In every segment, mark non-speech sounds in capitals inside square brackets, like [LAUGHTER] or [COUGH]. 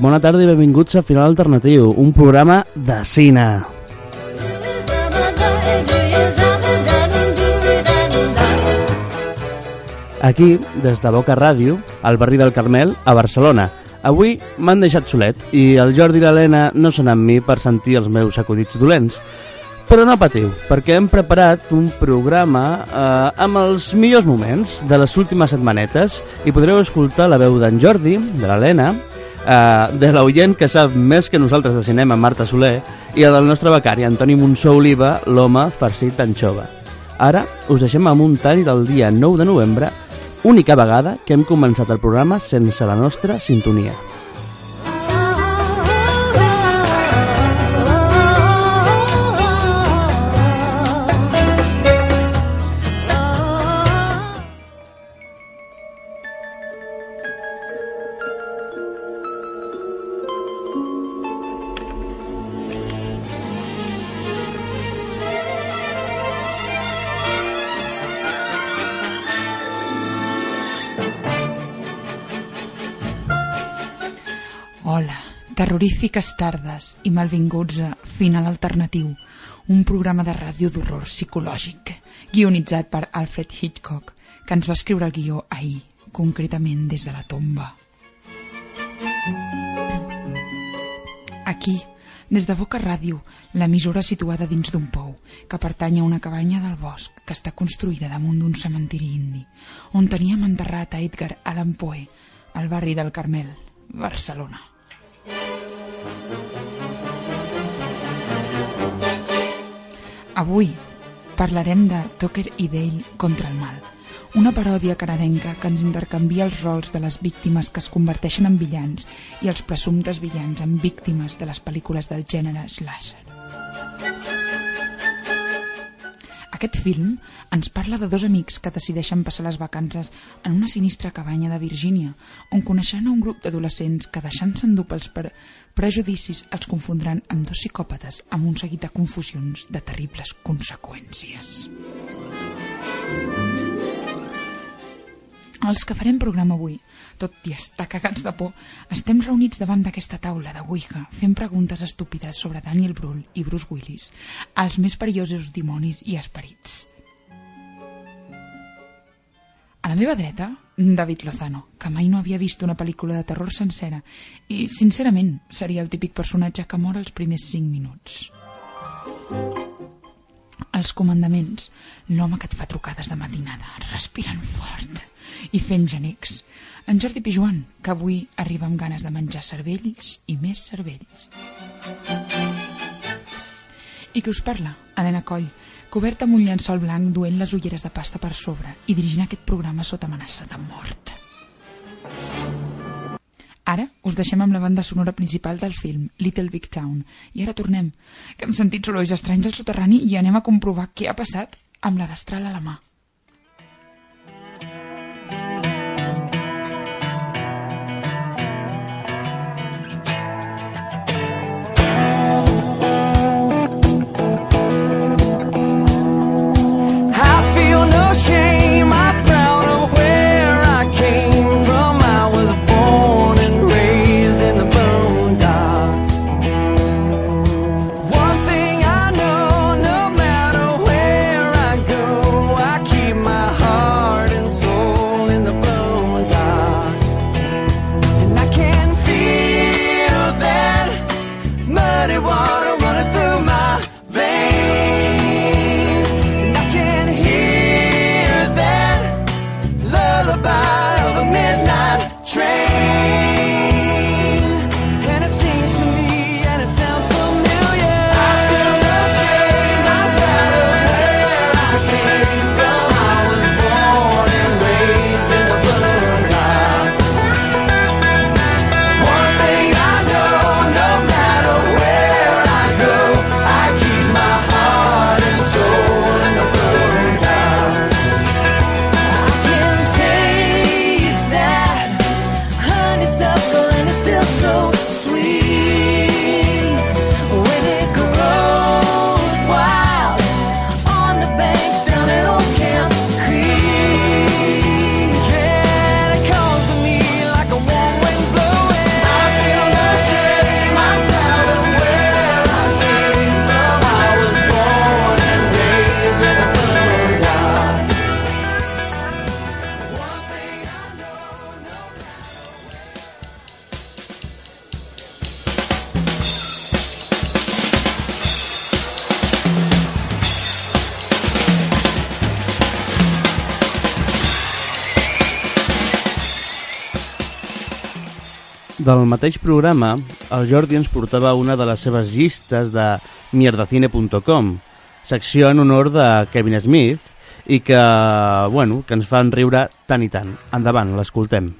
bona tarda i benvinguts a Final Alternatiu, un programa de cine. Aquí, des de Boca Ràdio, al barri del Carmel, a Barcelona. Avui m'han deixat solet i el Jordi i l'Helena no són amb mi per sentir els meus acudits dolents. Però no patiu, perquè hem preparat un programa eh, amb els millors moments de les últimes setmanetes i podreu escoltar la veu d'en Jordi, de l'Helena, eh, de l'oient que sap més que nosaltres de cinema, Marta Soler, i el del nostre becari, Antoni Monsó Oliva, l'home farcit d'anxova. Ara us deixem amb un tall del dia 9 de novembre, única vegada que hem començat el programa sense la nostra sintonia. Terrorífiques tardes i malvinguts a Final Alternatiu, un programa de ràdio d'horror psicològic, guionitzat per Alfred Hitchcock, que ens va escriure el guió ahir, concretament des de la tomba. Aquí, des de Boca Ràdio, l'emissora situada dins d'un pou, que pertany a una cabanya del bosc que està construïda damunt d'un cementiri indi, on teníem enterrat a Edgar Allan Poe, al barri del Carmel, Barcelona. Avui parlarem de Tucker i Dale contra el mal, una paròdia canadenca que ens intercanvia els rols de les víctimes que es converteixen en villans i els presumptes villans en víctimes de les pel·lícules del gènere slasher. Aquest film ens parla de dos amics que decideixen passar les vacances en una sinistra cabanya de Virgínia, on coneixen un grup d'adolescents que, deixant-se endur pels pre prejudicis, els confondran amb dos psicòpates amb un seguit de confusions de terribles conseqüències. Els que farem programa avui, tot i estar cagats de por, estem reunits davant d'aquesta taula de Ouija fent preguntes estúpides sobre Daniel Brühl i Bruce Willis, els més perillosos dimonis i esperits. A la meva dreta, David Lozano, que mai no havia vist una pel·lícula de terror sencera i, sincerament, seria el típic personatge que mor als primers 5 minuts. Els comandaments, l'home que et fa trucades de matinada, respirant fort i fent genecs. En Jordi Pijuan, que avui arriba amb ganes de menjar cervells i més cervells. I que us parla, Helena Coll, coberta amb un llençol blanc duent les ulleres de pasta per sobre i dirigint aquest programa sota amenaça de mort. Ara us deixem amb la banda sonora principal del film, Little Big Town. I ara tornem, que hem sentit sorolls estranys al soterrani i anem a comprovar què ha passat amb la destral a la mà. Del mateix programa, el Jordi ens portava una de les seves llistes de mierdacine.com, secció en honor de Kevin Smith, i que, bueno, que ens fan riure tant i tant. Endavant, l'escoltem.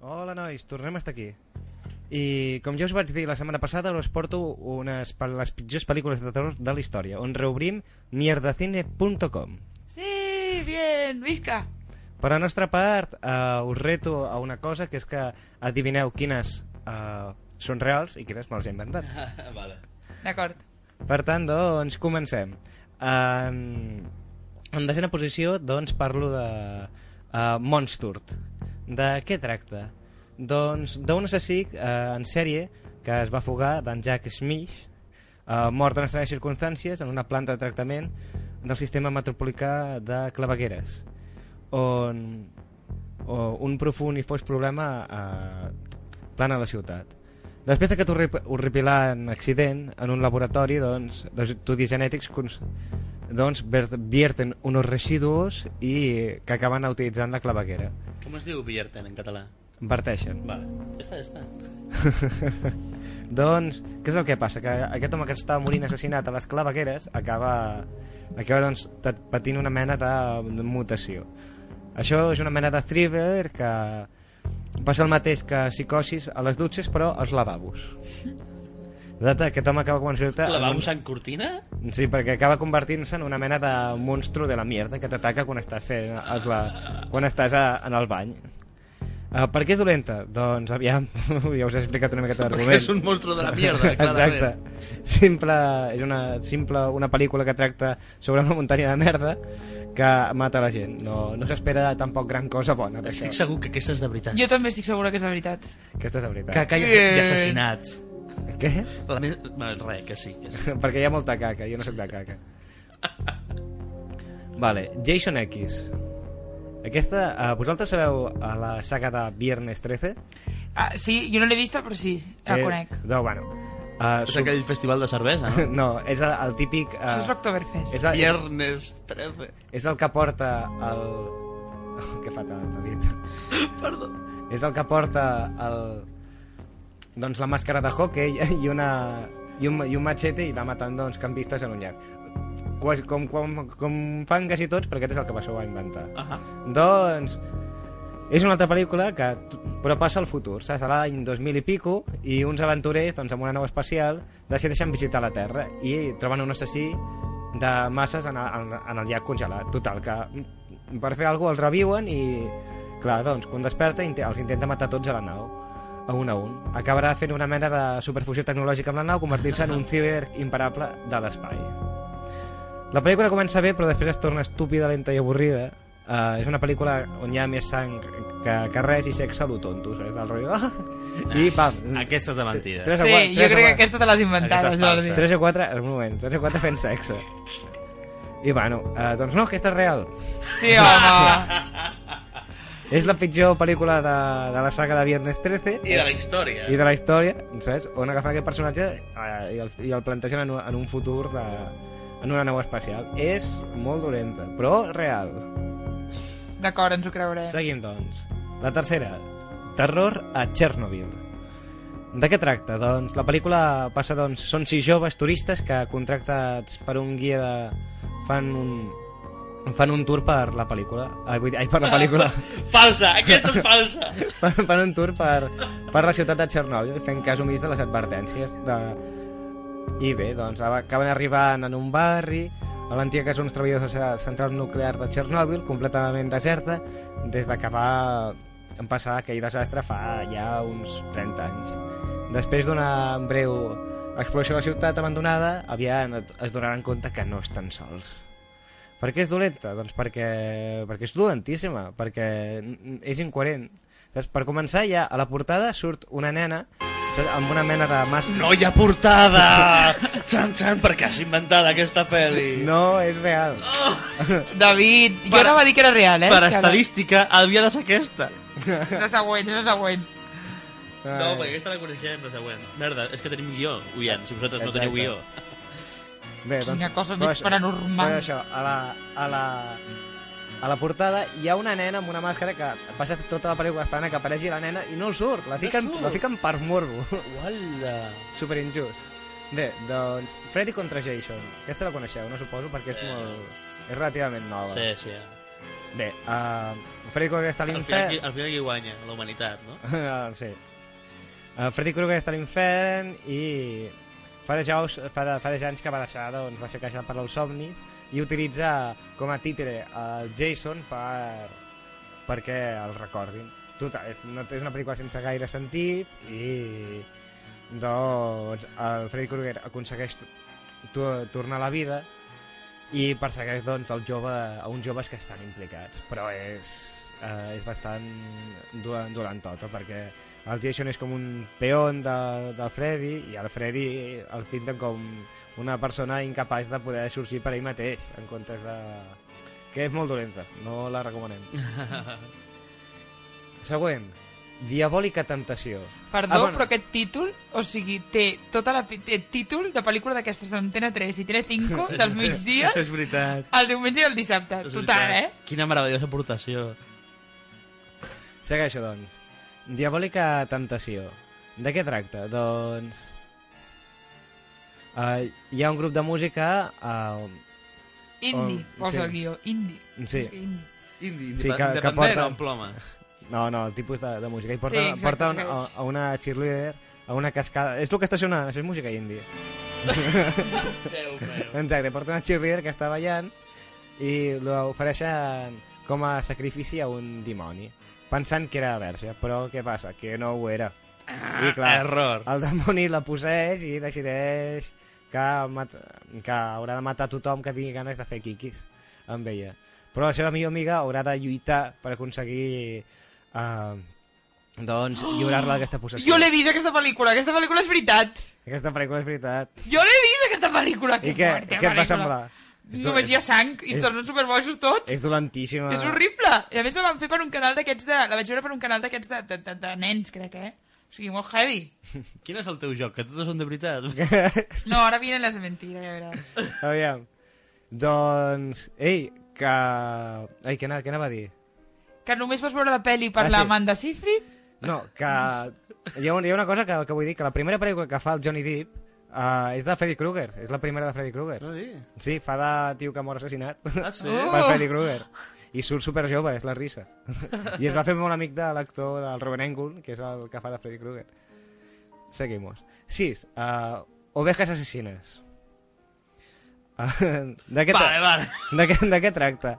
Hola nois, tornem a estar aquí. I com ja us vaig dir la setmana passada, us porto unes pe- les pitjors pel·lícules de terror de la història, on reobrim mierdacine.com. Sí, bien, visca. Per la nostra part, eh, us reto a una cosa, que és que adivineu quines eh, són reals i quines me'ls he inventat. [LAUGHS] vale. D'acord. Per tant, doncs, comencem. En, en desena posició, doncs, parlo de uh, Monsturt. De què tracta? Doncs d'un assassí uh, en sèrie que es va fugar d'en Jack Smith, uh, mort en estranyes circumstàncies en una planta de tractament del sistema metropolità de clavegueres, on, on un profund i fos problema uh, plana la ciutat. Després d'aquest horri- horripilant accident, en un laboratori doncs, d'estudis genètics doncs, vierten uns residus i que acaben utilitzant la claveguera. Com es diu Vierten en català? Verteixen. Vale. Ja està, ja està. [LAUGHS] doncs, què és el que passa? Que aquest home que està morint assassinat a les clavegueres acaba, acaba doncs, patint una mena de, mutació. Això és una mena de thriller que passa el mateix que psicosis a les dutxes però als lavabos. Data, aquest home acaba convertint-se en un- Lavabos en cortina? Sí, perquè acaba convertint-se en una mena de monstru de la mierda que t'ataca quan estàs fent els la... quan estàs a, en el bany. Uh, per què és dolenta? Doncs aviam, [LAUGHS] ja us he explicat una miqueta l'argument. Perquè és un monstru de la mierda, [LAUGHS] clarament. Exacte. Simple, és una, simple, una pel·lícula que tracta sobre una muntanya de merda que mata la gent. No, no s'espera tampoc gran cosa bona. Estic segur que aquesta és de veritat. Jo també estic segura que és la veritat. Aquesta és la veritat. Caca i, Bien. i assassinats. Què? La me... Bueno, res, que sí. Que sí. [LAUGHS] perquè hi ha molta caca, jo no soc de caca. vale, Jason X. Aquesta, uh, vosaltres sabeu a la saga de Viernes 13? Ah, sí, jo no l'he vista, però sí, la Que- conec. No, bueno. Uh, És aquell festival de cervesa, no? [LAUGHS] No, és el, el típic... Uh, Això és l'Octoberfest. és, el, és, Viernes 13. és el que porta el... que fatal, t'ha dit. Perdó. És el que porta el... Doncs la màscara de hockey i, una, i, un, i un machete i va matant doncs, campistes en un llac. Com, com, com fan quasi tots, perquè aquest és el que Passó va inventar. Ahà. Doncs és una altra pel·lícula que però passa al futur, saps? L'any 2000 i pico i uns aventurers doncs, amb una nau espacial decideixen visitar la Terra i troben un assassí de masses en, el- en, en el llac congelat. Total, que mm, per fer alguna cosa els reviuen i clar, doncs, quan desperta els intenta matar tots a la nau a un a un. Acabarà fent una mena de superfusió tecnològica amb la nau convertint-se en un ciber imparable de l'espai. La pel·lícula comença bé, però després es torna estúpida, lenta i avorrida. Uh, és una pel·lícula on hi ha més sang que, que res i sexe a lo tonto, saps? Del rotllo... Ah! I pam! Aquesta és de mentida. Tres o Sí, quatre- jo tres o crec que aquesta te l'has és Jordi. falsa. 3 o 4, un moment, 3 o 4 fent sexe. I bueno, uh, doncs no, aquesta és real. Sí, home. [LAUGHS] És la pitjor pel·lícula de, de la saga de Viernes 13 I de la història. i de la història, saps? On agafen aquest personatge uh, i, el, i el plantegen en, un- en un futur de, en una nau espacial. És molt dolenta, però real. D'acord, ens ho creurem. Seguim, doncs. La tercera, Terror a Chernobyl. De què tracta? Doncs la pel·lícula passa, doncs, són sis joves turistes que contractats per un guia de... fan un, fan un tour per la pel·lícula. Ai, vull dir, ai per la pel·lícula. [LAUGHS] Falsa, aquesta és falsa. [LAUGHS] fan, fan un tour per, per la ciutat de Chernobyl fent cas omís de les advertències de... i bé, doncs acaben arribant en un barri a l'antiga casa d'uns treballadors de central nuclear de Chernobyl completament deserta des de que va passar aquell desastre fa ja uns 30 anys després d'una breu exploració de la ciutat abandonada aviat es donaran compte que no estan sols per què és dolenta? Doncs perquè, perquè és dolentíssima, perquè és incoherent. Per començar, ja a la portada surt una nena? Amb una mena de màscara. No hi ha portada! Xan, xan, per què has inventat aquesta pel·li? No, és real. David, jo Per- anava a dir que era real, eh? Per estadística, havia de ser aquesta. És la següent, és la següent. No, perquè aquesta la coneixem, la següent. Merda, és que tenim guió, oients, si vosaltres no teniu Exacte. guió. Bé, doncs, Quina cosa més això- paranormal. però això, a la, a la, a la portada hi ha una nena amb una màscara que passa tota la pel·lícula esperant que aparegui la nena i no surt, la fiquen, surt? la fiquen per morbo. Uala! Super injust. Bé, doncs, Freddy contra Jason. Aquesta la coneixeu, no suposo, perquè és Eh. molt... És relativament nova. Sí, sí. Bé, uh, Freddy Krueger està a l'infern... al final qui guanya? La humanitat, no? [LAUGHS] Ah, sí. Uh, Freddy Krueger està a l'infern i fa de, jaus, fa, de, fa de anys que va deixar, doncs, va ser queixat per els somnis i utilitza com a títere el Jason per, perquè el recordin. Total, no, és una pel·lícula sense gaire sentit i doncs el Freddy Krueger aconsegueix tornar a la vida i persegueix doncs el jove, a uns joves que estan implicats però és, eh, és bastant dolent, dolentota perquè el Jason és com un peón de, del Freddy i el Freddy el pinten com una persona incapaç de poder sorgir per ell mateix en comptes de... que és molt dolenta, no la recomanem [LAUGHS] següent Diabòlica Tentació Perdó, Ah, bueno. però aquest títol, o sigui, té tota la té títol de pel·lícula d'aquestes d'Antena 3 i Tele5 [LAUGHS] dels migdies, És veritat. el diumenge i el dissabte. És Total, veritat. eh? Quina meravellosa aportació. Segueixo, doncs. Diabòlica Temptació. De què tracta? Doncs... Uh, hi ha un grup de música... Uh, Indie, Oh, posa sí. el guió, indie. Sí. Indie. Indi, Sí, que- que independent porta- o plomes? no, no, el tipus de, de música. I porta, Sí, exacte, porta un, a, a una cheerleader, a una cascada... És el que està sonant, això és música indie. Déu meu. Exacte, porta una cheerleader que està ballant i l'ofereixen com a sacrifici a un dimoni, pensant que era verge, però què passa? Que no ho era. I clar, Error. el dimoni la posseix i decideix que, mat que haurà de matar tothom que tingui ganes de fer quiquis amb ella. Però la seva millor amiga haurà de lluitar per aconseguir uh, doncs, lliurar-la d'aquesta possessió. Jo l'he vist, aquesta pel·lícula. Aquesta pel·lícula és veritat. Aquesta pel·lícula és veritat. Jo l'he vist, aquesta pel·lícula. Que I què, forta què et va semblar? És Només hi ha sang i es tornen superbojos tots. És dolentíssima. És horrible. I a més la van fer per un canal d'aquests de... La vaig veure per un canal d'aquests de, de, de, de nens, crec, eh? O sigui, molt heavy. [LAUGHS] Quin és el teu joc? Que totes són de veritat? [LAUGHS] No, ara vienen les de mentira, ja veuràs. [LAUGHS] Aviam. Doncs, ei, que... Ai, què anava, què anava a dir? Que només vas veure la pel·li per Ah, la sí. Amanda Seyfried? No, que hi ha, un, hi ha una cosa que, que vull dir, que la primera pel·lícula que fa el Johnny Depp uh, és de Freddy Krueger, és la primera de Freddy Krueger. No dir. Sí, fa de tio que mor assassinat Ah, sí? Oh. per Freddy Krueger. I surt super jove, és la risa. I es va fer molt amic de l'actor del Robin Englund, que és el que fa de Freddy Krueger. Seguimos. 6. Uh, ovejas asesines. Uh, de què Vale, vale. de què, de què tracta?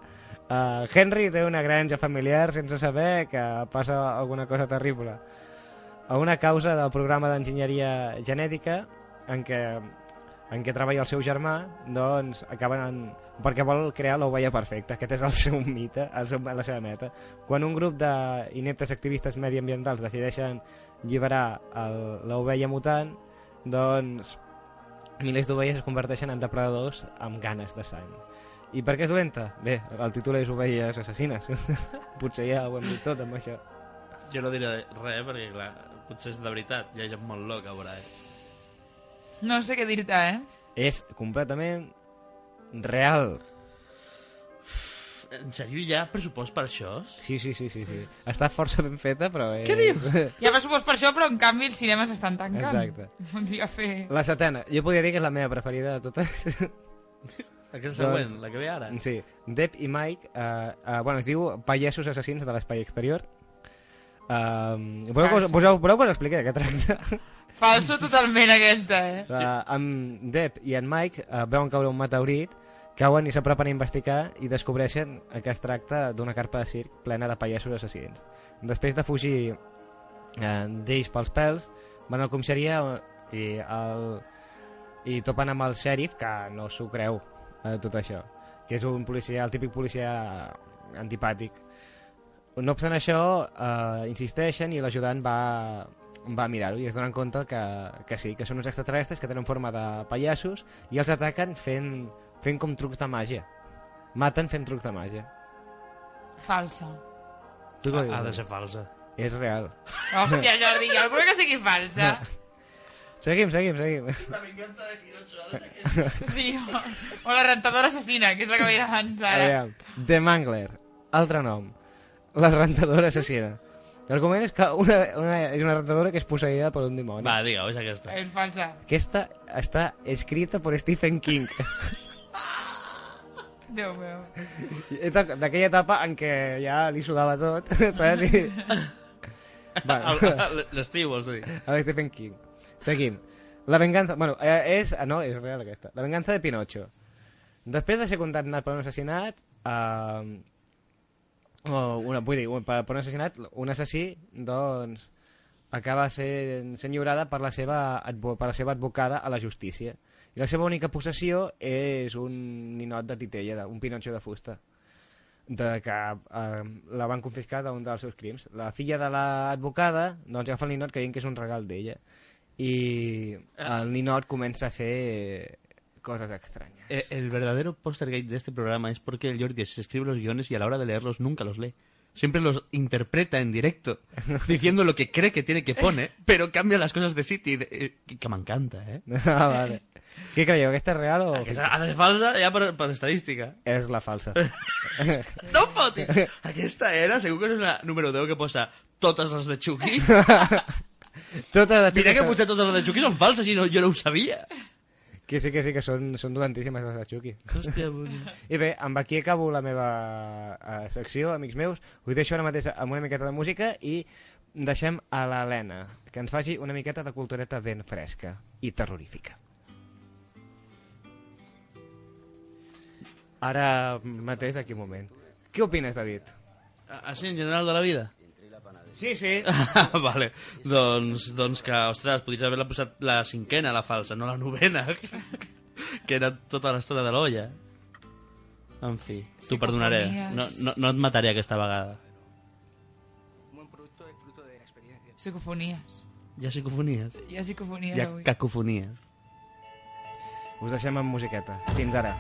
Uh, Henry té una granja familiar sense saber que passa alguna cosa terrible. A una causa del programa d'enginyeria genètica en què, en què treballa el seu germà, doncs acaben en, perquè vol crear l'ovella perfecta. Aquest és el seu mite, el seu, la seva meta. Quan un grup d'ineptes activistes mediambientals decideixen alliberar el- l'ovella mutant, doncs milers d'ovelles es converteixen en depredadors amb ganes de sang. I per què és dolenta? Bé, el títol és Ovelles assassines. [LAUGHS] Potser ja ho hem dit tot amb això. Jo no diré res, perquè, clar, potser és de veritat. Hi ha gent molt loca, veure, eh? No sé què dir-te, eh? És completament real. En sèrio, hi ha pressupost per això? Sí, sí, sí, sí. sí. Està força ben feta, però és... Què dius? Hi ha pressupost per això, però en canvi els cinemes estan tancant. Exacte. [LAUGHS] Voldria fer... La setena. Jo podria dir que és la meva preferida de totes. [LAUGHS] Aquesta següent, la que ve ara. Sí. Depp i Mike, uh, uh, bueno, es diu Pallassos assassins de l'espai exterior. Uh, voleu, que us, voleu, voleu que us expliqui de què tracta? [LAUGHS] Falso totalment, aquesta, eh? Uh, amb Depp i en Mike uh, veuen caure un meteorit, cauen i s'apropen a investigar i descobreixen que es tracta d'una carpa de circ plena de pallassos assassins. Després de fugir uh, d'ells pels pèls, van a la comissaria i, el, i topen amb el xèrif que no s'ho creu eh, tot això que és un policia, el típic policia antipàtic no obstant això eh, insisteixen i l'ajudant va, va mirar-ho i es donen compte que, que sí, que són uns extraterrestres que tenen forma de pallassos i els ataquen fent, fent com trucs de màgia maten fent trucs de màgia Falsa. tu Ha, ha de ser falsa. és real Hòstia, Jordi, jo alguna que sigui falsa. [LAUGHS] Seguim, seguim, seguim. Sí, [LAUGHS] o, o la rentadora assassina, que és la que veia abans ara. Aviam. The Mangler, altre nom. La rentadora assassina. L'argument és que una, una, és una rentadora que és posseïda per un dimoni. Va, digue, és aquesta. És falsa. Aquesta està escrita per Stephen King. Déu meu. D'aquella etapa en què ja li sudava tot, [LAUGHS] saps? I... Bueno, L'estiu, vols dir? a veure, Stephen King. Seguim. La venganza... Bueno, eh, és... ah, No, és real aquesta. La venganza de Pinocho. Després de ser condemnat per un assassinat... Eh, o una, vull dir, per, per un assassinat, un assassí, doncs, acaba sent, sent lliurada per la, seva, per la seva advocada a la justícia. I la seva única possessió és un ninot de titella, un pinotxo de fusta de que eh, la van confiscar d'un dels seus crims. La filla de l'advocada doncs, agafa el ninot creient que és un regal d'ella i el ninot comença a fer coses estranyes. Eh, el verdadero postergate de este programa es porque el Jordi se escribe los guiones y a la hora de leerlos nunca los lee. Siempre los interpreta en directo, [LAUGHS] diciendo lo que cree que tiene que pone, pero cambia las cosas de sitio. y de- eh, que que m'encanta, eh? [LAUGHS] ah, vale. Què creieu, aquesta és real o Aquesta ha de ser falsa ja per, per estadística. és la falsa? [LAUGHS] No fotis! Aquesta era, segur que és una número 10 que posa totes les de Chucky. Tota de Mira que potser totes les de Chucky són falses i no, jo no ho sabia. Que sí, que sí, que són, són dolentíssimes les de Chucky. Hòstia, [LAUGHS] puta. I bé, amb aquí acabo la meva uh, secció, amics meus. Us deixo ara mateix amb una miqueta de música i deixem a l'Helena, que ens faci una miqueta de cultureta ben fresca i terrorífica. Ara mateix, d'aquí un moment. Què opines, David? Així en general de la vida? Sí, sí. [LAUGHS] vale, doncs, doncs que, ostres, podries haver-la posat la cinquena, la falsa, no la novena, [LAUGHS] que era tota l'estona de l'olla. En fi, t'ho perdonaré. No, no, no et mataré aquesta vegada. Psicofonies. Hi ha psicofonies? Hi ha psicofonies Hi ha avui. cacofonies. Us deixem amb musiqueta. Fins ara.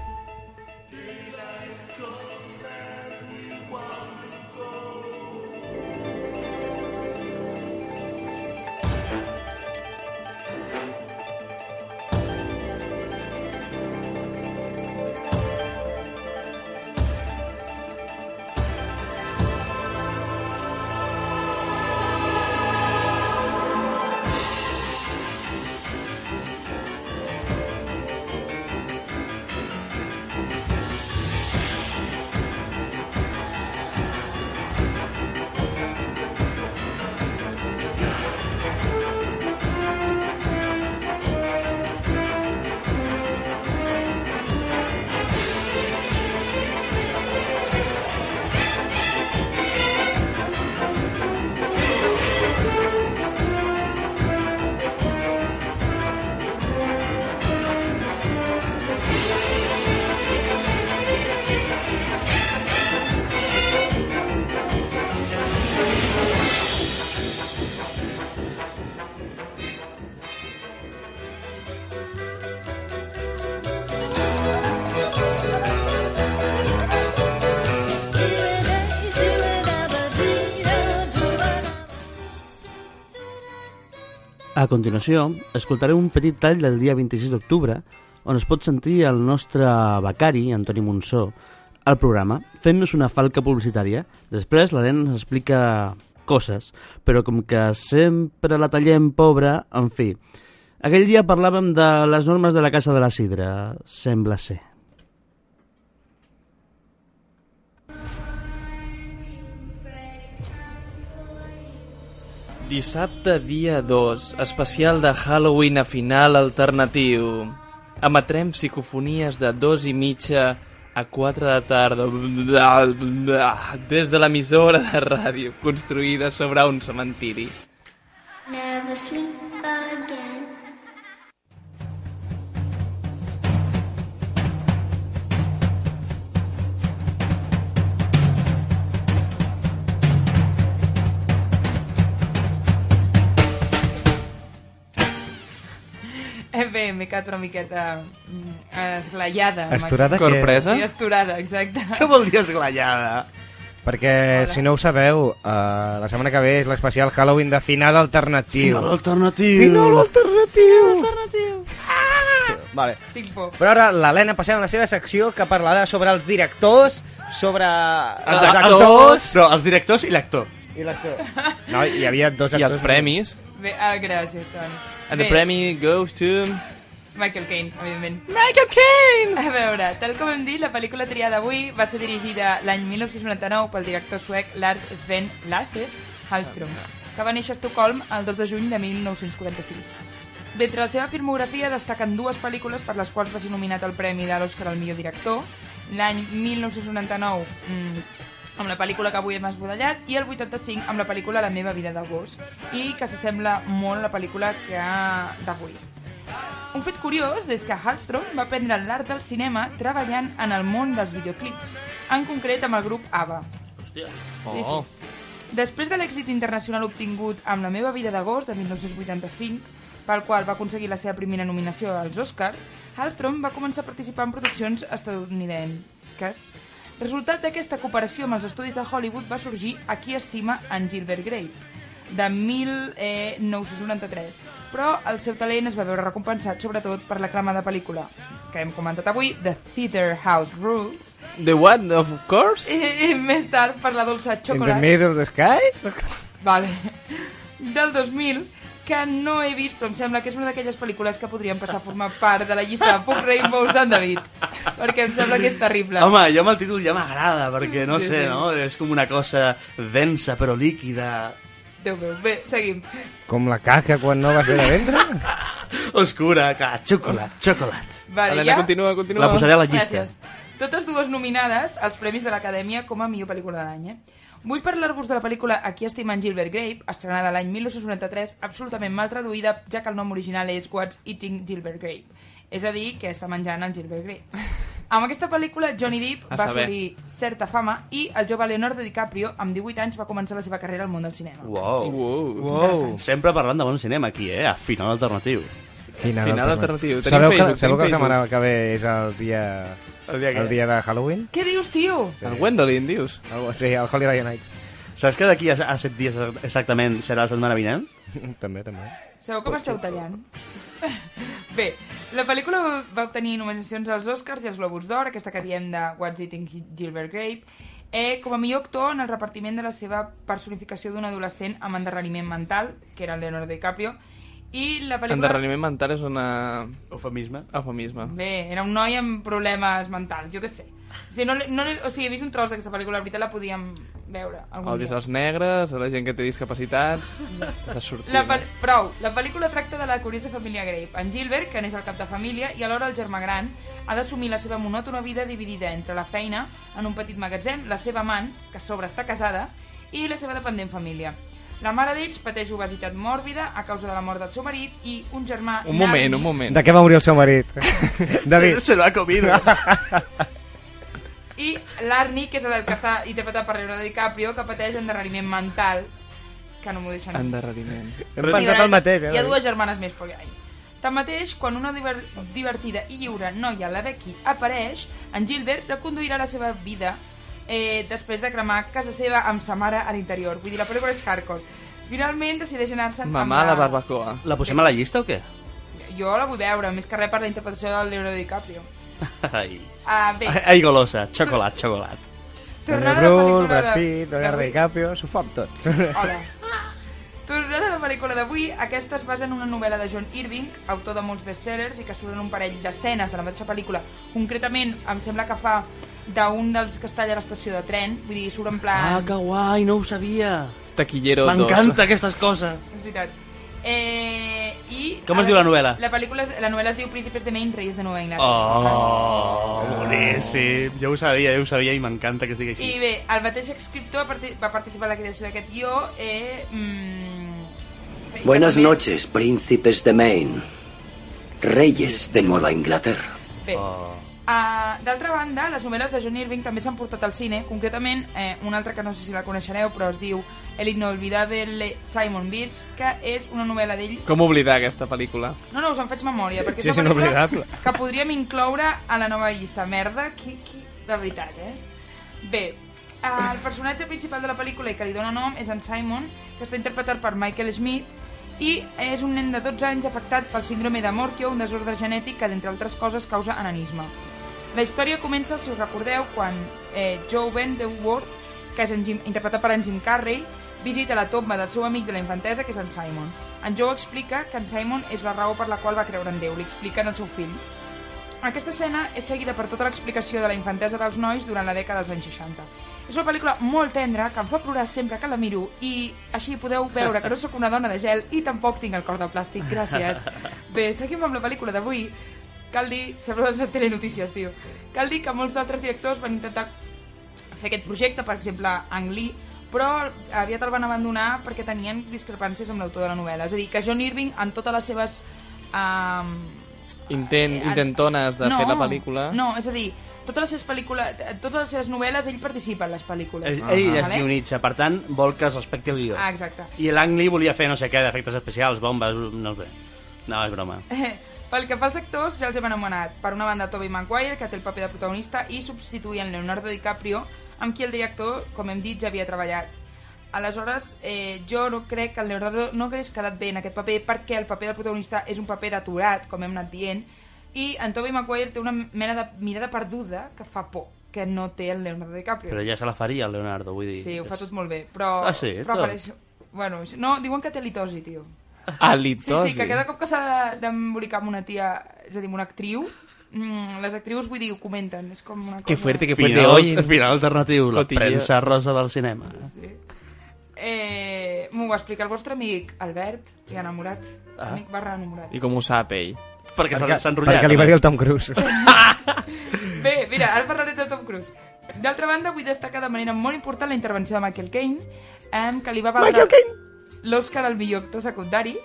A continuació, escoltareu un petit tall del dia 26 d'octubre on es pot sentir el nostre becari, Antoni Monsó, al programa, fent-nos una falca publicitària. Després l'Helena ens explica coses, però com que sempre la tallem pobra, en fi. Aquell dia parlàvem de les normes de la Casa de la Sidra, sembla ser. Dissabte dia 2, especial de Halloween a final alternatiu. Emetrem psicofonies de dos i mitja a 4 de tarda des de l'emissora de ràdio construïda sobre un cementiri. Never sleep m'he quedat una miqueta mm, esglaiada. Esturada Corpresa? Sí, esturada, exacte. Què vol dir esglaiada? Perquè, si no ho sabeu, uh, la setmana que ve és l'especial Halloween de final alternatiu. Final alternatiu. Final alternatiu. alternatiu. Ah! Vale. Tinc por. Però ara l'Helena passem a la seva secció que parlarà sobre els directors, sobre els, actors... No, els directors i l'actor. I l'actor. No, hi havia dos I actors. els premis. Bé, ah, gràcies, Toni. And the Bé, premi goes to... Michael Caine, evidentment. Michael Caine! A veure, tal com hem dit, la pel·lícula triada avui va ser dirigida l'any 1999 pel director suec Lars Sven Lasse Hallström, que va néixer a Estocolm el 2 de juny de 1946. D'entre la seva filmografia destaquen dues pel·lícules per les quals va ser nominat al Premi de l'Oscar al millor director, l'any 1999 mm, amb la pel·lícula que avui hem esbudellat i el 85 amb la pel·lícula La meva vida de gos i que s'assembla molt a la pel·lícula que d'avui. Un fet curiós és que Hallström va aprendre l'art del cinema treballant en el món dels videoclips, en concret amb el grup ABBA. Hòstia. Sí, Oh. sí. Després de l'èxit internacional obtingut amb La meva vida d'agost de 1985, pel qual va aconseguir la seva primera nominació als Oscars, Hallström va començar a participar en produccions estatunidenques. Resultat d'aquesta cooperació amb els estudis de Hollywood va sorgir A qui estima en Gilbert Grape, de 1993. Però el seu talent es va veure recompensat sobretot per l'aclamada pel·lícula que hem comentat avui, The Theater House Rules, The what, of course? i, i més tard per la dolça In the middle of the sky? vale. del 2000 que no he vist, però em sembla que és una d'aquelles pel·lícules que podrien passar a formar part de la llista de Puc Rainbows d'en David, perquè em sembla que és terrible. Home, jo amb el títol ja m'agrada, perquè no Sí, sé, sí. no? És com una cosa densa però líquida, Déu meu. Bé, seguim. Com la caca quan no vas bé de ventre? [LAUGHS] oscura, clar, xocolat, xocolat. Vale, Helena, ja? continua, continua. La posaré a la llista. Gràcies. Totes dues nominades als Premis de l'Acadèmia com a millor pel·lícula de l'any. Eh? Vull parlar-vos de la pel·lícula Aquí estima en Gilbert Grape, estrenada l'any 1993, absolutament mal traduïda, ja que el nom original és What's Eating Gilbert Grape. És a dir, que està menjant el Gilbert Grape. Amb aquesta pel·lícula, Johnny Depp A va saber. assolir certa fama i el jove Leonardo DiCaprio, amb 18 anys, va començar la seva carrera al món del cinema. Wow. Wow. Wow. Sempre parlant de bon cinema aquí, eh? A final alternatiu. Final, Final alternatiu. Tenim Sabeu que, sabeu que la setmana que ve és el dia, El dia el dia de Halloween? Què dius, tio? El Gwendolyn, dius? El, sí, el Holiday Nights. Saps que d'aquí a, a set dies exactament serà la setmana vinent? també, també. Sabeu que m'esteu tallant? [LAUGHS] Bé, la pel·lícula va obtenir nominacions als Oscars i als Globus d'Or, aquesta que diem de What's Eating Gilbert Grape, eh, com a millor actor en el repartiment de la seva personificació d'un adolescent amb endarreriment mental, que era Leonardo DiCaprio, i la pel·lícula... Endarreriment mental és una... Eufemisme. eufemisme. Bé, era un noi amb problemes mentals, jo què sé. O sigui, no, no, o sigui, he vist un tros d'aquesta pel·lícula, la veritat la podíem veure algun Odies dia. els negres, a la gent que té discapacitats... [LAUGHS] T'has sortit. La pel- prou, la pel·lícula tracta de la curiosa família Grape. En Gilbert, que n'és el cap de família, i alhora el germà gran, ha d'assumir la seva monòtona vida dividida entre la feina, en un petit magatzem, la seva amant, que a sobre està casada, i la seva dependent família. La mare d'ells pateix obesitat mòrbida a causa de la mort del seu marit i un germà... Un moment, Narni, un moment. De què va morir el seu marit? [LAUGHS] David. Se lo ha comido. [LAUGHS] I l'Arni, que és el que està interpretat per Leonardo DiCaprio, que pateix endarreriment mental, que no m'ho deixen. Endarreriment. Hem pensat el mateix, eh? Hi ha dues germanes més, però ai. Tanmateix, quan una diver divertida i lliure noia, la Becky, apareix, en Gilbert reconduirà la seva vida eh, després de cremar casa seva amb sa mare a l'interior. Vull dir, la pel·lícula és hardcore. Finalment decideix anar-se'n amb Mamà la... de barbacoa. La posem a la llista o què? Jo la vull veure, més que res per la interpretació del Leonardo DiCaprio. [LAUGHS] Ai, Ah, bé, ai golosa, xocolat, xocolat. tornant a la Brul, pel·lícula Brad de... Pitt, Leonardo. DiCaprio, s'ho fot tots. Hola. Tornant a la pel·lícula d'avui, aquesta es basa en una novel·la de John Irving, autor de molts bestsellers, i que surt en un parell d'escenes de la mateixa pel·lícula. Concretament, em sembla que fa d'un dels que està allà a l'estació de tren, vull dir, surt en plan... Ah, que guai, no ho sabia. Taquillero 2. M'encanta aquestes coses. És veritat. Eh, i Com es diu la novel·la? La pel·lícula, es- la novel·la es diu Príncipes de Maine, Reyes de Nova Inglaterra. Oh, boníssim. Jo ho sabia, jo ho sabia i m'encanta que es digui així. I bé, el mateix escriptor va participar en la creació d'aquest guió. Eh, mm, Buenas també- noches, príncipes de Maine. Reyes de Nueva Inglaterra. Bé, uh, d'altra banda, les novel·les de John Irving també s'han portat al cine, concretament eh, una altra que no sé si la coneixereu, però es diu El inolvidable Simon Birch, que és una novel·la d'ell... Com oblidar aquesta pel·lícula? No, no, us en faig memòria, perquè Sí, és una pel·lícula inolvidable. que podríem incloure a la nova llista. Merda, qui, qui... de veritat, eh? Bé, El personatge principal de la pel·lícula i que li dona nom és en Simon, que està interpretat per Michael Smith, i és un nen de 12 anys afectat pel síndrome de Morquio, un desordre genètic que, d'entre altres coses, causa ananisme. La història comença, si us recordeu, quan eh, Joe Bendeworth, que és en Jim, interpretat per en Jim Carrey, visita la tomba del seu amic de la infantesa, que és en Simon. En Joe explica que en Simon és la raó per la qual va creure en Déu, li explica en el seu fill. Aquesta escena és seguida per tota l'explicació de la infantesa dels nois durant la dècada dels anys 60. És una pel·lícula molt tendra que em fa plorar sempre que la miro i així podeu veure que no sóc una dona de gel i tampoc tinc el cor de plàstic. Gràcies. [LAUGHS] Bé, seguim amb la pel·lícula d'avui. Cal dir, sembla les telenotícies, tio. Cal dir que molts d'altres directors van intentar fer aquest projecte, per exemple, Ang Lee, però aviat el van abandonar perquè tenien discrepàncies amb l'autor de la novel·la. És a dir, que John Irving, en totes les seves... Um, Intent, Eh, intentones de fer la pel·lícula. No, és a dir, totes les seves pel·lícules, totes les seves novel·les, ell participa en les pel·lícules. Ell, ell és Vale? guionitza, per tant, vol que es respecti el guió. Ah, exacte. I l'Ang Lee volia fer no sé què, d'efectes especials, bombes, no sé. No, és broma. [LAUGHS] Pel que fa als actors, ja els hem anomenat. Per una banda, Tobey Maguire, que té el paper de protagonista, i substituïen Leonardo DiCaprio, amb qui el director, com hem dit, ja havia treballat. Aleshores, eh, jo no crec que el Leonardo no hagués quedat bé en aquest paper perquè el paper del protagonista és un paper d'aturat, com hem anat dient, i en Tobey Maguire té una mena de mirada perduda que fa por, que no té el Leonardo DiCaprio. Però ja se la faria el Leonardo, vull dir. Sí, ho fa tot molt bé, però... Ah, sí? Però Tot? apareix... Bueno, no, diuen que té litosi, tio. Ah, Sí, sí, que cada cop que s'ha de- d'embolicar amb una tia, és a dir, amb una actriu, mm, les actrius, vull dir, ho comenten, és com una cosa... Que fuerte, que fuerte. Final, Oye, final alternatiu, la Cotilleo. premsa rosa del cinema. Sí. Eh, M'ho va explicar el vostre amic Albert, i enamorat. Ah. Amic barra enamorat. I com ho sap ell? Perquè, Perquè, s'ha enrotllat. perquè li va dir el Tom Cruise. [LAUGHS] [LAUGHS] Bé, mira, ara parlaré de Tom Cruise. D'altra banda, vull destacar de manera molt important la intervenció de Michael Caine, eh, que li va valdre l'Oscar al millor actor secundari,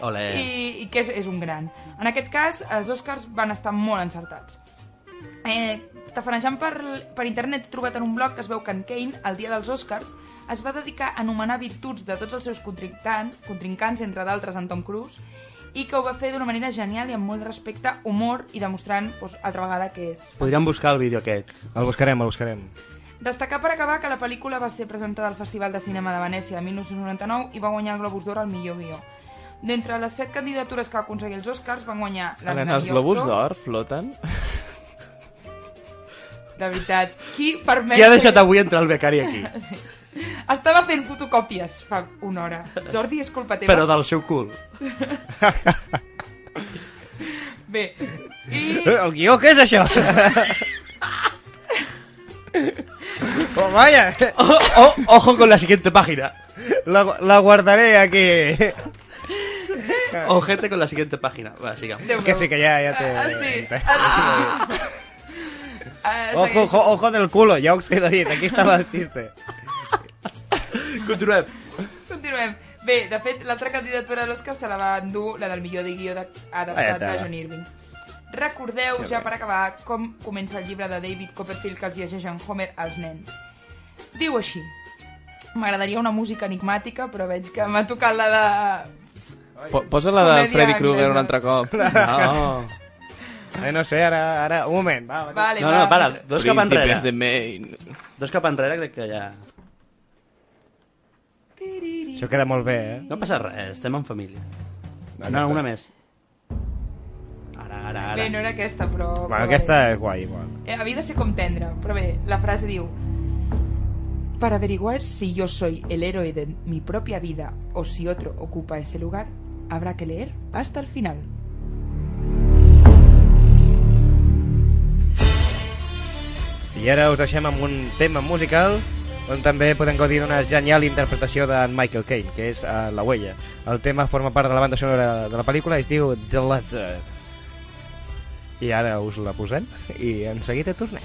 Olé. i, i que és, és un gran. En aquest cas, els Oscars van estar molt encertats. Eh, tafanejant per, per internet he trobat en un blog que es veu que en Kane, el dia dels Oscars, es va dedicar a anomenar virtuts de tots els seus contrincants, contrincants entre d'altres en Tom Cruise, i que ho va fer d'una manera genial i amb molt respecte, humor i demostrant, doncs, altra vegada, que és Podríem buscar el vídeo aquest. El buscarem, el buscarem. Destacar per acabar que la pel·lícula va ser presentada al Festival de Cinema de Venècia de 1999 i va guanyar el Globus d'Or al millor guió. D'entre les set candidatures que va aconseguir els Oscars van guanyar la Helena, els globus d'or floten? De veritat, qui permet... Qui ha deixat avui entrar el becari aquí? [LAUGHS] Estava fent fotocòpies fa una hora. Jordi, és culpa teva. Però del seu cul. Bé, i... [LAUGHS] El guió, què és això? [LAUGHS] oh, vaya. Ojo con la siguiente página. La, la guardaré aquí. Ojete con la siguiente página. Va, sigamos. Déu que sí, que ja, ja té... Ah, sí. Ah, ah, Ojo, ojo, ojo del culo, ja us he dit, aquí estava el xiste. Continuem. Continuem. Bé, de fet, l'altra candidatura de l'Oscar se la va endur la del millor de guió de- adaptat de. John Irving. Recordeu, ja per acabar, com comença el llibre de David Copperfield que els llegeix en Homer als nens. Diu així. M'agradaria una música enigmàtica, però veig que m'ha tocat la de... Po posa la de Comèdia Freddy Krueger un altre cop. [LAUGHS] No. Eh, no sé, ara, ara, un moment, va. va. Vale, No, va. no, para. Dos cap enrere. de Maine. Dos cap enrere crec que ja... Això queda molt bé, eh? No passa res, estem en família. No, No, no, una més. Ara, ara. Bé, no era aquesta, però... Bueno, però aquesta vale. és guai, igual. Eh, havia de ser com tendre, però bé, la frase diu Para averiguar si yo soy el héroe de mi propia vida o si otro ocupa ese lugar, habrá que leer hasta el final. I ara us deixem amb un tema musical on també podem gaudir d'una genial interpretació de Michael Caine, que és uh, La Huella. El tema forma part de la banda sonora de la pel·lícula i es diu The Letter. I ara us la posem i en seguida tornem.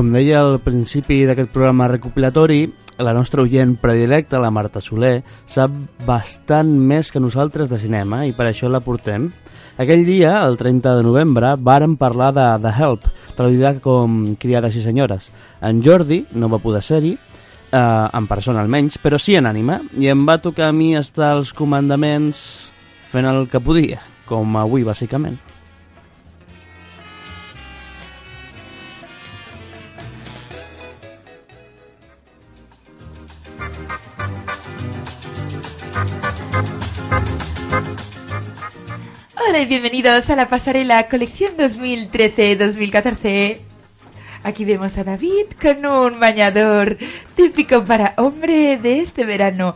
Com deia al principi d'aquest programa recopilatori, la nostra oient predilecta, la Marta Soler, sap bastant més que nosaltres de cinema i per això la portem. Aquell dia, el 30 de novembre, vàrem parlar de The Help, traduïda com Criades i Senyores. En Jordi no va poder ser-hi, eh, en persona almenys, però sí en ànima, i em va tocar a mi estar als comandaments fent el que podia, com avui, bàsicament. Hola y bienvenidos a la pasarela colección 2013-2014. Aquí vemos a David con un bañador típico para hombre de este verano.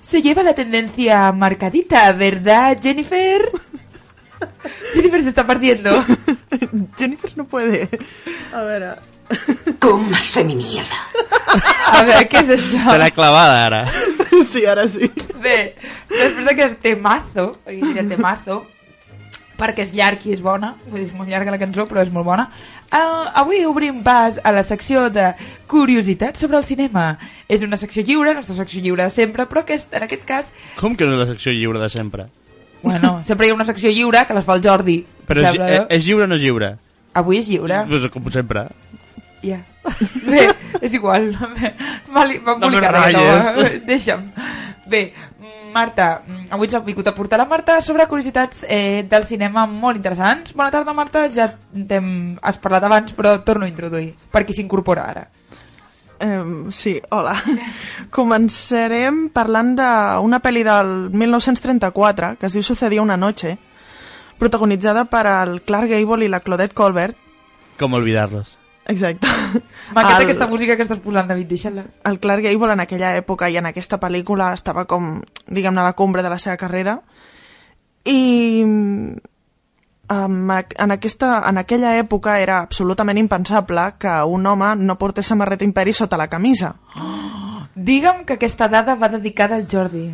Se lleva la tendencia marcadita, ¿verdad, Jennifer? [LAUGHS] Jennifer se está partiendo. [LAUGHS] Jennifer no puede. A veure... Cómase mi mierda. A veure, què és això? Te l'he clavada, ara. [LAUGHS] Sí, ara sí. Bé, després d'aquest temazo, aquí diria temazo, perquè és llarg i és bona, vull dir, és molt llarga la cançó, però és molt bona. Uh, avui obrim pas a la secció de curiositats sobre el cinema. És una secció lliure, nostra secció lliure de sempre, però aquest, en aquest cas, Com que no és la secció lliure de sempre? bueno, sempre hi ha una secció lliure que les fa el Jordi. Però em és, sembla, eh, és lliure o no és lliure? Avui és lliure. Pues, com sempre. Ja. Bé, és igual. M'ha No me embolicat ratlles. [LAUGHS] Deixa'm. Bé, Marta, mm, avui ens ha vingut a portar la Marta sobre curiositats eh, del cinema molt interessants. Bona tarda, Marta. Ja t'hem has parlat abans, però torno a introduir, per qui s'incorpora ara. Um, sí, hola. [LAUGHS] Començarem parlant d'una pel·li del 1934 que es diu Sucedió una noche, protagonitzada per el Clark Gable i la Claudette Colbert. Com olvidar-los. Exacte. M'encanta El- aquesta música que estàs posant, David, deixa-la. El Clark Gable en aquella època i en aquesta pel·lícula estava com, diguem-ne, a la cumbre de la seva carrera. I um, en, aquesta, en aquella època era absolutament impensable que un home no portés samarreta imperi sota la camisa. Digue'm que aquesta dada va dedicada al Jordi.